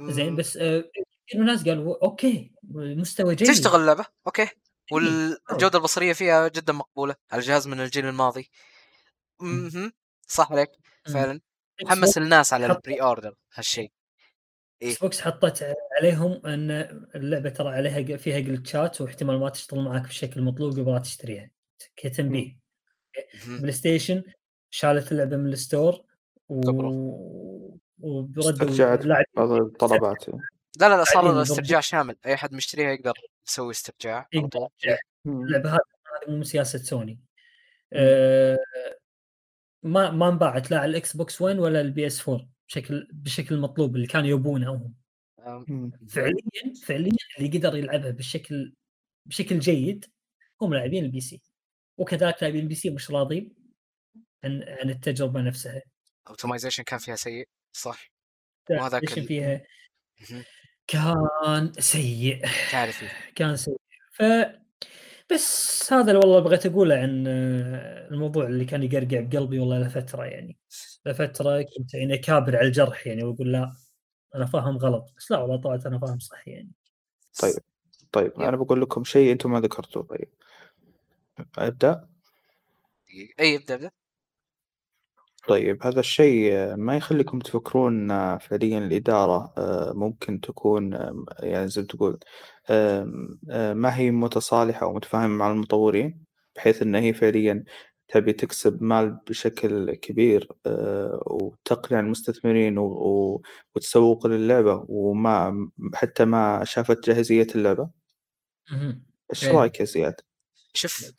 زين بس آه، كثير من الناس قالوا okay مستوى جيد. تشتغل اللعبة؟ okay. والجودة البصرية فيها جدا مقبولة. على الجهاز من الجيل الماضي. مهم. صح عليك. فعلا. حمس الناس على ال pre-order هالشيء. إيه. Xbox حطت عليهم إن اللعبة ترى عليها فيها glitch ات واحتمال ما تشتغل معك بالشكل المطلوب قبل لا تشتريها كتنبيه. PlayStation شالت اللعبة من ال store و... لاعب بعض الطلبات. لا لا لا صار استرجاع شامل. أي حد مشتريها يقدر يسوي استرجاع. اللعبة هذه مو من سياسة سوني. آه، ما ما انباعت لا على ال Xbox 1 ولا ال PS 4 بشكل بشكل المطلوب اللي كانوا يبونه هم. مم. فعليا فعليا اللي قدر يلعبها بالشكل بشكل جيد هم لاعبين ال PC. وكذلك لاعبين ال PC مش راضين عن عن التجربة نفسها. optimization كان فيها سيء صح؟ ال- فيها. كان سيء. كارثي كان سيء. ف بس هذا اللي والله بغيت أقوله عن آه، الموضوع اللي كان يقرقع بقلبي والله لفترة يعني. لفترة كنت يعني أكابر على الجرح يعني وأقول لا أنا فاهم غلط بس لا والله طلعت أنا فاهم صح يعني طيب طيب يلا. أنا بقول لكم شيء أنتم ما ذكرتوه طيب أبدأ. أي أبدأ أبدأ طيب هذا الشيء ما يخليكم تفكرون فعليا الإدارة آه، ممكن تكون آه، يعني زي ما تقول آه، ما هي متصالحة أو متفاهمة مع المطورين بحيث أن هي فعليا تبي تكسب مال بشكل كبير آه، وتقنع المستثمرين وتسوق للعبة وما حتى ما شافت جاهزية اللعبة. إيش إيه. رأيك يا زياد؟ شوف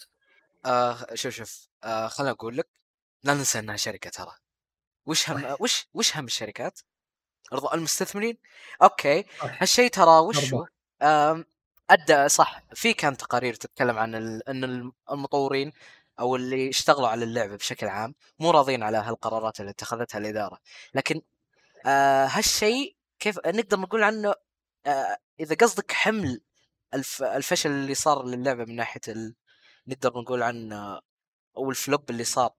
آه شوف شوف آه خليني أقول لك لا ننسى إنها شركة ترى وش هم. وش وش هم الشركات؟ ارضاء المستثمرين أوكي. هالشيء ترى وش أدى صح في كان تقارير تتكلم عن. إن الم- المطورين أو اللي اشتغلوا على اللعبة بشكل عام مو راضين على هالقرارات اللي اتخذتها الإدارة. لكن آه هالشيء كيف نقدر نقول عنه آه إذا قصدك حمل الف... الفشل اللي صار للعبة من ناحية ال... نقدر نقول عنه أو الفلوب اللي صار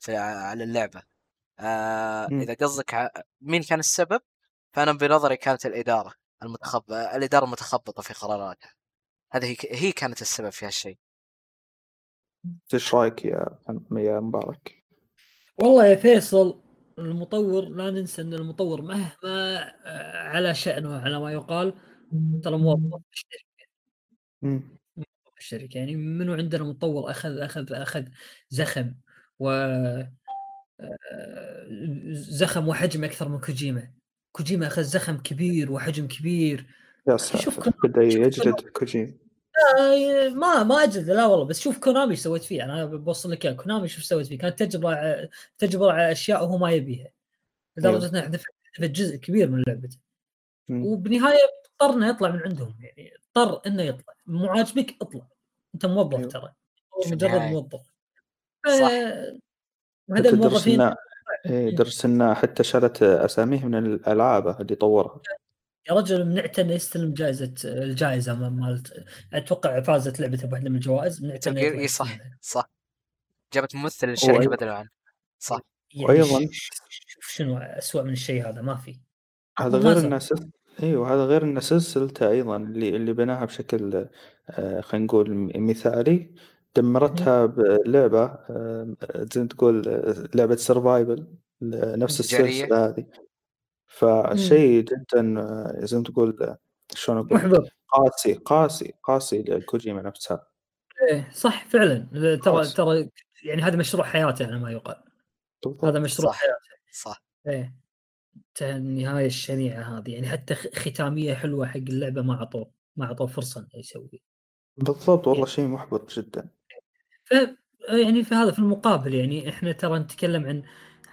في على اللعبة. آه. إذا قصدك ع- مين كان السبب؟ فأنا بنظري كانت الإدارة المتخب الإدارة المتخبطه في قراراتها. هذه هي, هي كانت السبب في هالشيء. إيش رأيك يا يا مبارك؟ والله يا فيصل المطور لا ننسى إن المطور مهما آه، على شأنه على ما يقال ترى موظف في الشركة. موظف في الشركة. يعني منو عندنا مطور اخذ اخذ أخذ زخم و آه، زخم وحجم أكثر من كوجيما. كوجيما أخذ زخم كبير وحجم كبير. يا ساتر. شوف يجلد كوجيما. ما ما أجلد لا والله بس شوف Konami إيش سويت فيه أنا بوصل لك إياه Konami شوف سويت فيه كانت تجربة تجربة على أشياء هو ما يبيها لدرجة إنه حذف حذف جزء كبير من لعبته مم. وبنهاية اضطر إنه يطلع من عندهم يعني اضطر إنه يطلع مو عاجبك اطلع أنت موظف أيوه. ترى مجرد. موظف صح. درس الموظفين إنه إيه، درس إنه حتى شالت أساميه من الألعاب اللي طورها يا رجل منعت انه يستلم جائزة الجائزة مالت أتوقع فازت لعبته بواحدة من الجوائز منعت انه تلقى- يطلع إي صح. صح جابت ممثل للشركه أيوة. بدلا عنه صح يعني ش- شوف شنو اسوء من الشيء هذا ما في هذا غير سلس... أيوه هذا غير إنه سلسلته أيضا اللي اللي بناها بشكل آه خلينا نقول مثالي دمرتها بلعبة آه زي ما تقول آه، لعبة سرفايفل نفس تجارية. السلسلة فشيء جدا آه، زي ما تقول شلون أقول محبط. قاسي قاسي قاسي لكوجيما نفسها. إيه صح فعلا. ترى. ترى يعني هذا مشروع حياته على ما يقال. بالضبط. هذا مشروع صح. حياته صح. إيه. تا- النهايه الشنيعة هذه. يعني حتى خ- ختامية حلوة حق اللعبة ما عطوه ما عطوه فرصة إنه يسوي بالضبط والله شيء محبط جدا. ف يعني في هذا في المقابل يعني إحنا ترى نتكلم عن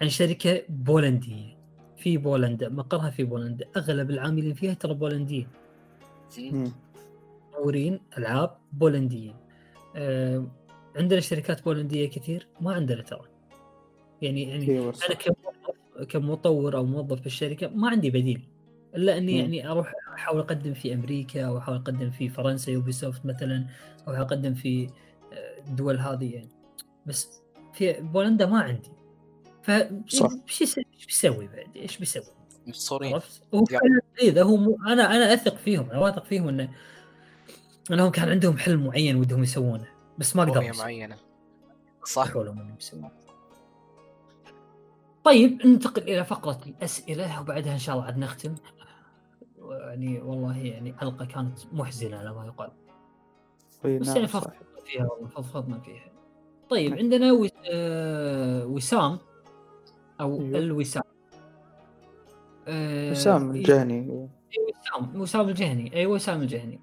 عن شركة بولندية. في بولندا مقرها في بولندا. أغلب العاملين فيها ترى بولنديين. مطورين ألعاب بولنديين. آه عندنا شركات بولندية كثير؟ ما عندنا ترى. يعني يعني. أنا كمطور أو موظف في الشركة ما عندي بديل. إلا إني مم. يعني أروح أحاول أقدم في أمريكا أو أحاول أقدم في فرنسا Ubisoft مثلا أو أقدم في آه، الدول هذه يعني. بس في بولندا ما عندي. ف. إيش بيسوي بعد؟ إيش بيسوي؟ محصورين. فعلاً إذا هو مو أنا أنا أثق فيهم. أنا واثق فيهم انه إنهم كان عندهم حلم معين ودهم يسوونه. بس ما قدروا. معينة. صح. حولهم إنهم يسوونه. طيب ننتقل إلى فقرة الأسئلة وبعدها إن شاء الله عاد نختم. يعني والله يعني حلقة كانت محزنة على ما يقال. إي بس نعم يعني صح فضفضنا فيها والله فضفضنا فيها. طيب عندنا وس... آه... وسام. أو أيوه. الوسام. آه... وسام الجهني. وسام. وسام الجهني. اي وسام الجهني.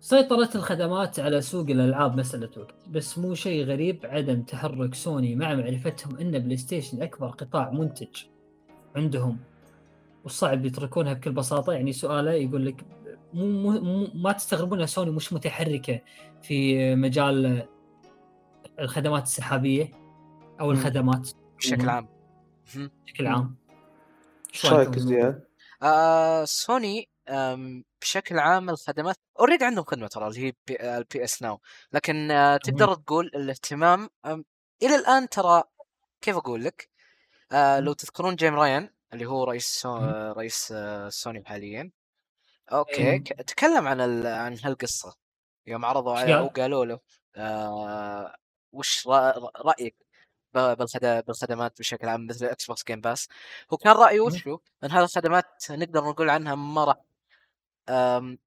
سيطرت الخدمات على سوق الألعاب مساله وقت بس مو شيء غريب عدم تحرك سوني مع معرفتهم إن PlayStation أكبر قطاع منتج عندهم. والصعب يتركونها بكل بساطة. يعني سؤاله يقول لك مو مو مو ما تستغربون ان سوني مش متحركة في مجال الخدمات السحابية أو. الخدمات بشكل عام. بشكل عام إيش رأيك زياد؟ آه سوني بشكل عام الخدمات already عندهم خدمة ترى اللي هي بي- ال PS Now لكن آه تقدر تقول الاهتمام إلى الآن ترى كيف أقول لك آه لو تذكرون جيم رايان اللي هو رئيس سو... رئيس آه سوني حاليا okay. ك- تكلم عن ال... عن هالقصة يوم عرضوا عليه قال؟ وقالوا له آه وش. رأيك. بالخدمات بشكل عام مثل Xbox Game Pass هو كان رايه. وشو إن هذه الخدمات نقدر نقول عنها ما راح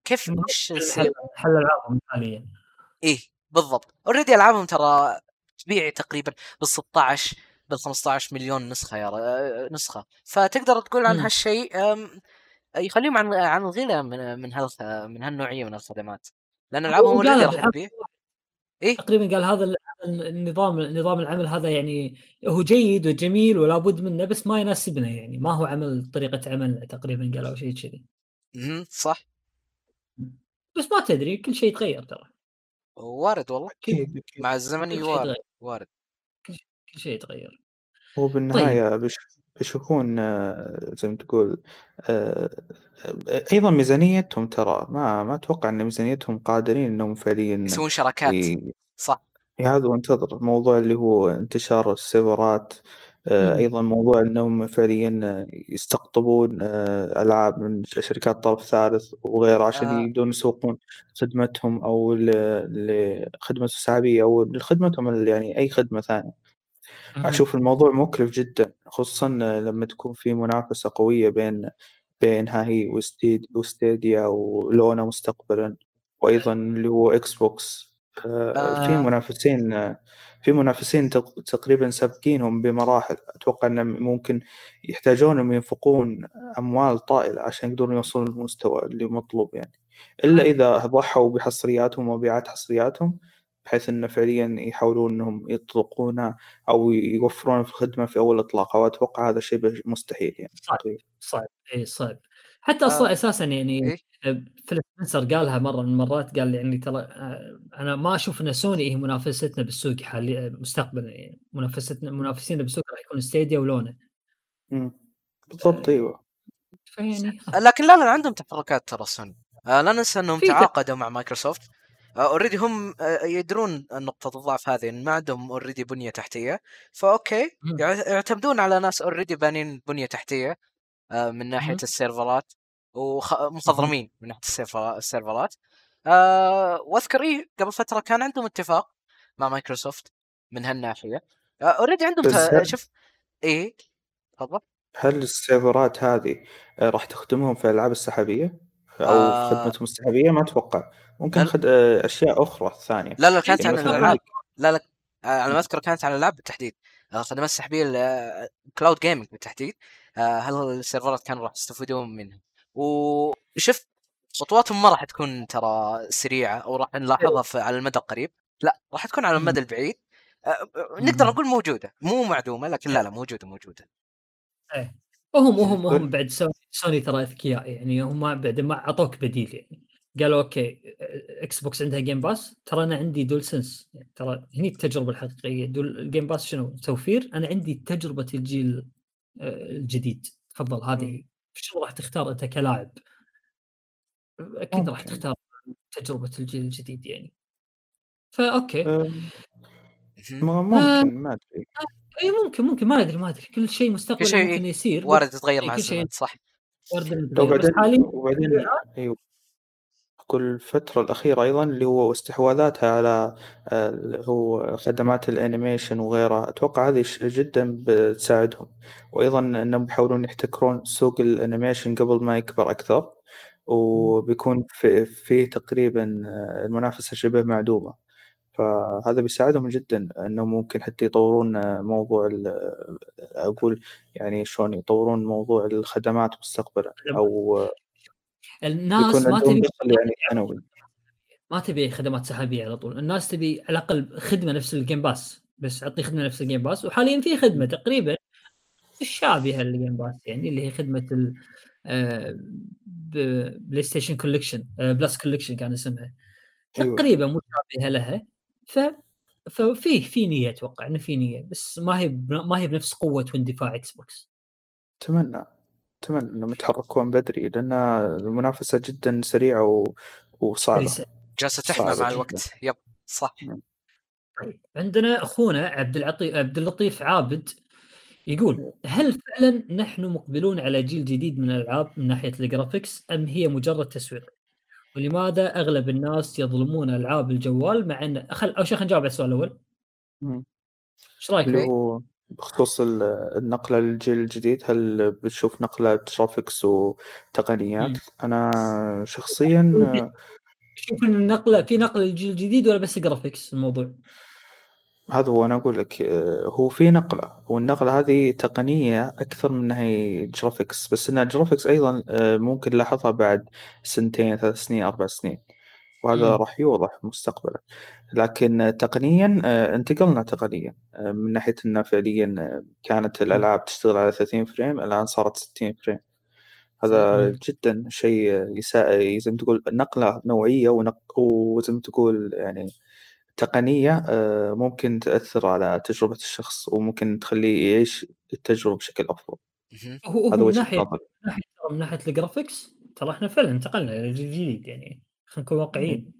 كيف وش السي... حل ألعابهم حاليا إيه بالضبط already ألعابهم ترى تبيع تقريبا بال 16 بال 15 مليون نسخة يا. آه، نسخة فتقدر تقول عن. هالشيء يخليهم عن عن الغنى من من هال من هالنوعية من الخدمات لأن ألعابهم اوريدي قالها راح. تبيع إيه؟ تقريبا قال هذا ال- هذا النظام نظام العمل هذا يعني هو جيد وجميل ولا بد منه بس ما يناسبنا يعني. ما هو عمل طريقة عمل تقريبا قالوا شيء كذي. صح. بس ما تدري كل شيء يتغير ترى. وارد والله. أكيد أكيد. مع الزمن كل شيء وارد يتغير. وارد. كل شيء يتغير. هو طيب. بالنهاية بيش بيشوفون آه، زي ما تقول آه، آه، أيضا ميزانيتهم ترى ما ما أتوقع أن ميزانيتهم قادرين أنهم فعليا يسوون شراكات ي- صح هذا وانتظر موضوع اللي هو انتشار السيرفرات. أيضا موضوع أنهم فعليا يستقطبون ألعاب من شركات طرف ثالث وغيره عشان آه. يبدون يسوقون خدمتهم ل- لخدمة السحابية أو لخدمتهم يعني أي خدمة ثانية مم. أشوف الموضوع مكلف جدا خصوصا لما تكون في منافسة قوية بين بين هاي وستيد و Stadia و Luna مستقبلا وأيضا اللي هو Xbox آه، في. منافسين في منافسين تق- تقريبا سابقينهم بمراحل أتوقع أن ممكن يحتاجون أنهم ينفقون أموال طائلة عشان يقدرون يوصلون للمستوى اللي مطلوب يعني إلا إذا ضحوا بحصرياتهم ومبيعات حصرياتهم بحيث انه فعليا يحاولون إنهم يطلقونها أو يوفرون في الخدمة في أول اطلاقها واتوقع هذا شيء مستحيل يعني صعب. تقريبا صعب اي صعب حتى آه. أصلا أساسا يعني إيه؟ فيل سبنسر قالها مرة من المرات قال يعني ترى آه، أنا ما أشوف إن سوني هي منافستنا بالسوق حاليا مستقبلا يعني منافستنا منافسينا بالسوق راح يكون Stadia و Luna مم. بالضبط أيوه فيعني لكن لا لا عندهم تحركات ترى سوني آه لا ننسى إنهم تعاقدوا مع مايكروسوفت already هم آه، يدرون نقطة الضعف هذه إن ما عندهم already بنية تحتية. ف okay يعتمدون على ناس already بانين بنية تحتية آه، من ناحية مم. السيرفرات ومخضرمين من ناحية السيرفر- السيرفرات. آه، واذكر إيه قبل فترة كان عندهم اتفاق مع مايكروسوفت من هالناحية. already عندهم ت- شوف إيه تفضل. هل السيرفرات هذه راح تخدمهم في الألعاب السحابية؟ أو آه. في خدمتهم السحابية؟ ما أتوقع. ممكن خد... آه، أشياء أخرى ثانية. لا لا كانت يعني عن مثلاً الالعاب لا لا آه، على ما أذكر كانت عن الالعاب بالتحديد. الخدمات السحبيه cloud gaming بالتحديد. آه، هل السيرفرات كانوا راح يستفيدون منها؟ وشوف خطواتهم ما راح تكون ترى سريعة أو راح نلاحظها في على المدى القريب. لا راح تكون على المدى البعيد. نقدر. نقول موجودة. مو معدومة لكن لا لا موجودة موجودة. إيه. وهم وهم. وهم بعد سوني, سوني ترى أذكياء يعني. هم بعد ما أعطوك بديل يعني. قالوا okay إكس بوكس عندها Game Pass ترى أنا عندي DualSense يعني ترى هني التجربة الحقيقية. دول ال Game Pass شنو؟ توفير. أنا عندي تجربة الجيل آه، الجديد. تفضل هذه شنو راح تختار أنت كلاعب؟ أكيد راح. تختار تجربة الجيل الجديد يعني. ف okay آه، ممكن ما أدري. إي ممكن ممكن ما أدري ما أدري. كل شيء شيء ممكن يصير وارد تتغير إيه، مع الزمن صح. وارد إنه لو يتغير. بس بعدين حاليا وبعدين أيوه. أقول الفترة الأخيرة أيضا اللي هو استحواذاتها على آه، اللي هو خدمات ال animation وغيرها. أتوقع هذه جدا بتساعدهم. وأيضا أنهم بيحاولون يحتكرون سوق ال animation قبل ما يكبر أكثر. وبيكون في, في تقريبا آه، المنافسة شبه معدومة. فهذا بيساعدهم جدا أنهم ممكن حتى يطورون آه، موضوع ال- أقول يعني شلون يطورون موضوع الخدمات مستقبلا. أو آه، الناس ما تبي يعني سنوي ما تبي خدمات سحابية على طول. الناس تبي على الأقل خدمة نفس ال Game Pass بس أعطي خدمة نفس ال Game Pass وحاليا في خدمة تقريبا شابهه لل Game Pass يعني اللي هي خدمة PlayStation Collection آه، Plus Collection كان اسمها. أيوة. تقريبا مشابهة لها. ف ففي في نية أتوقع إنه في نية بس ما هي ما هي بنفس قوة واندفاع إكس بوكس أتمنى. أتمنى إنهم يتحركون بدري لأن المنافسة جدا سريعة و... وصعبة ليس- جالسة تحمى مع جداً. الوقت يب صح طيب عندنا أخونا عبد العطي عبد اللطيف عابد يقول هل فعلا نحن مقبلون على جيل جديد من الألعاب من ناحية ال graphics أم هي مجرد تسويق؟ ولماذا أغلب الناس يظلمون ألعاب الجوال مع ان خل أول شيء نجاوب على السؤال الأول. إيش رأيك؟ اللي. هو بخصوص ال- النقلة للجيل الجديد هل بتشوف نقلة graphics وتقنيات؟ أنا شخصيا تشوف إن النقلة في نقله للجيل الجديد ولا بس graphics الموضوع؟ هذا هو أنا أقول لك آه، هو في نقلة والنقلة هذه تقنية أكثر من أنها هي graphics بس أنها graphics أيضا آه، ممكن نلاحظها بعد سنتين ثلاث سنين أربع سنين وهذا مم. راح يوضح مستقبلا لكن تقنيا آه، انتقلنا تقنيا آه، من ناحية أنه فعليا آه، كانت الألعاب تشتغل على 30 frame الآن صارت 60 frame هذا مم. جدا شيء يسا... زي ما تقول نقلة نوعية ونق... وزي ما تقول يعني تقنية آه، ممكن تأثر على تجربة الشخص وممكن تخليه يعيش التجربة بشكل أفضل مهم. هو هذا ناحية من ناحيه من ناحية ال graphics ترى إحنا فعلا انتقلنا إلى جيل جديد يعني خلينا نكون واقعيين.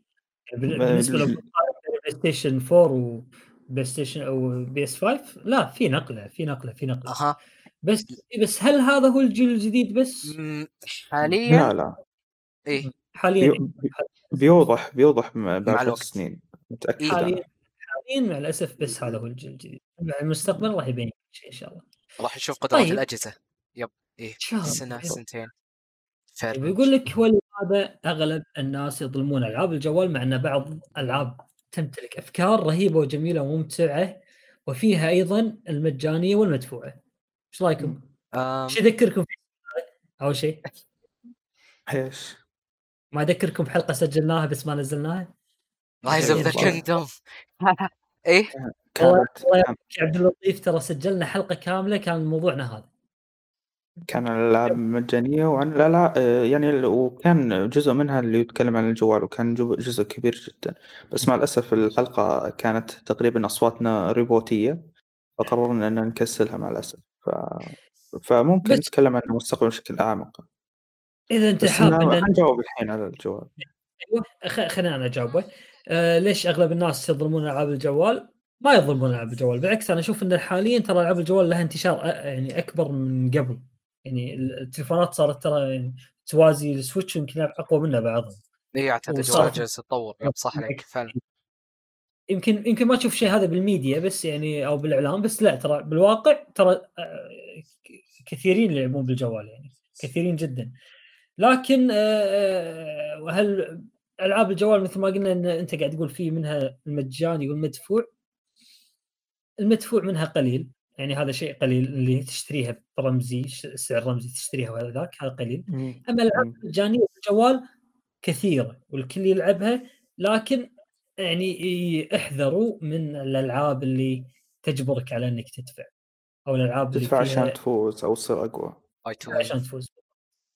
بالنسبة لو الج- بتقارن بلاي ستيشن 4 وبلاي ستيشن أو PS 5 لا في نقلة في نقلة في نقلة. أها. بس بس هل هذا هو الجيل الجديد بس؟ مم، لا. حاليا؟ لا إيه. حاليا بي... بي- بيوضح بيوضح بعد. سنين متأكد. إيه. حاليا حاليا مع الأسف بس هذا هو الجيل الجديد. مع المستقبل راح يبين شيء إن شاء الله. راح نشوف قدرات طيب. الأجهزة. يب إيه. سنة. سنتين. فرق طيب يقول لك ولماذا أغلب الناس يظلمون ألعاب الجوال مع أن بعض الالعاب تمتلك أفكار رهيبة وجميلة وممتعة وفيها أيضا المجانية والمدفوعة. إيش رأيكم؟ أم، إيش يذكركم في أول شيء إيش؟ ما أذكركم بحلقه سجلناها بس ما نزلناها؟ Rise of the. Kingdom إيه والله كانت عبد اللطيف ترى سجلنا حلقة كاملة كان موضوعنا هذا. كان الألعاب مجانية وعن الألعاب آه، يعني ال- وكان جزء منها اللي يتكلم عن الجوال وكان جو- جزء كبير جدا. بس مع الأسف الحلقة كانت تقريبا أصواتنا ريبوتية فقررنا أن نكسلها مع الأسف. ف... فممكن بس- نتكلم عن المستقبل بشكل أعمق. إذا أنت بس حاب أنا ان حنجاوب الحين على الجوال. أيوه خ- خليني أنا أجاوبه. آه ليش أغلب الناس يظلمون ألعاب الجوال؟ ما يظلمون ألعاب الجوال بالعكس أنا أشوف إن حاليا ترى ألعاب الجوال لها انتشار أ- يعني أكبر من قبل. يعني التليفونات صارت ترى يعني توازي السويتش يمكن أقوى منها بعضهم. إيه أعتقد جالس تتطور صح عليك فعلا. يمكن يمكن ما تشوف شيء هذا بالميديا بس يعني أو بالإعلام بس لا ترى بالواقع ترى آه، كثيرين يلعبون بالجوال يعني كثيرين جدا. لكن آه، وهل ألعاب الجوال مثل ما قلنا إن أنت قاعد تقول في منها المجاني والمدفوع المدفوع منها قليل. يعني هذا شيء قليل اللي تشتريها برمزي سعر رمزي تشتريها وهذا ذاك هذا قليل. أما الألعاب. المجانيه بالجوال كثيرة والكل يلعبها لكن يعني احذروا من الألعاب اللي تجبرك على إنك تدفع أو الألعاب اللي تدفع عشان تفوز أو تصير تو عشان تفوز.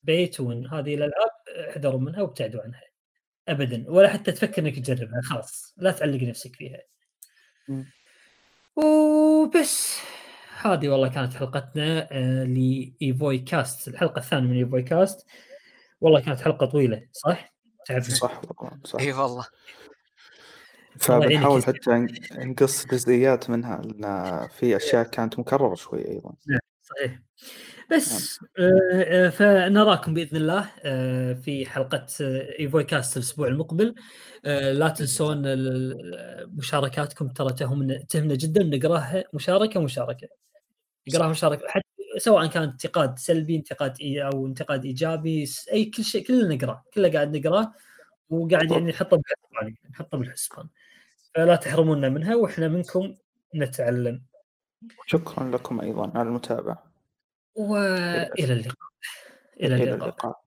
بيت ون هذه الألعاب احذروا منها وابتعدوا عنها ابدا. ولا حتى تفكر إنك تجربها خلاص لا تعلق نفسك فيها. مم. وبس. هذه والله كانت حلقتنا آه، لايفوي كاست الحلقة الثانية من ايفوي كاست والله كانت حلقة طويلة صح؟ تعبنا صح صح. إي والله. الله يعينك فبنحاول حتى نقص جزئيات منها لأن في أشياء كانت مكررة شوي أيضا. صحيح. بس آه، آه، فنراكم بإذن الله آه، في حلقة ايفوي كاست الأسبوع المقبل. آه، لا تنسون ال- مشاركاتكم ترى تهمنا تهمنا جدا نقرأها مشاركة مشاركة. نقراها مشاركه حتى سواء كان انتقاد سلبي انتقاد إي أو انتقاد إيجابي أي كل شيء كلنا نقراه كله قاعد نقراه وقاعد يعني نحطه بالحسبان نحطه بالحسبان. فلا تحرمونا منها وإحنا منكم نتعلم. شكرا لكم أيضا على المتابعة. وإلى اللقاء. إلى إلى اللقاء. اللقاء.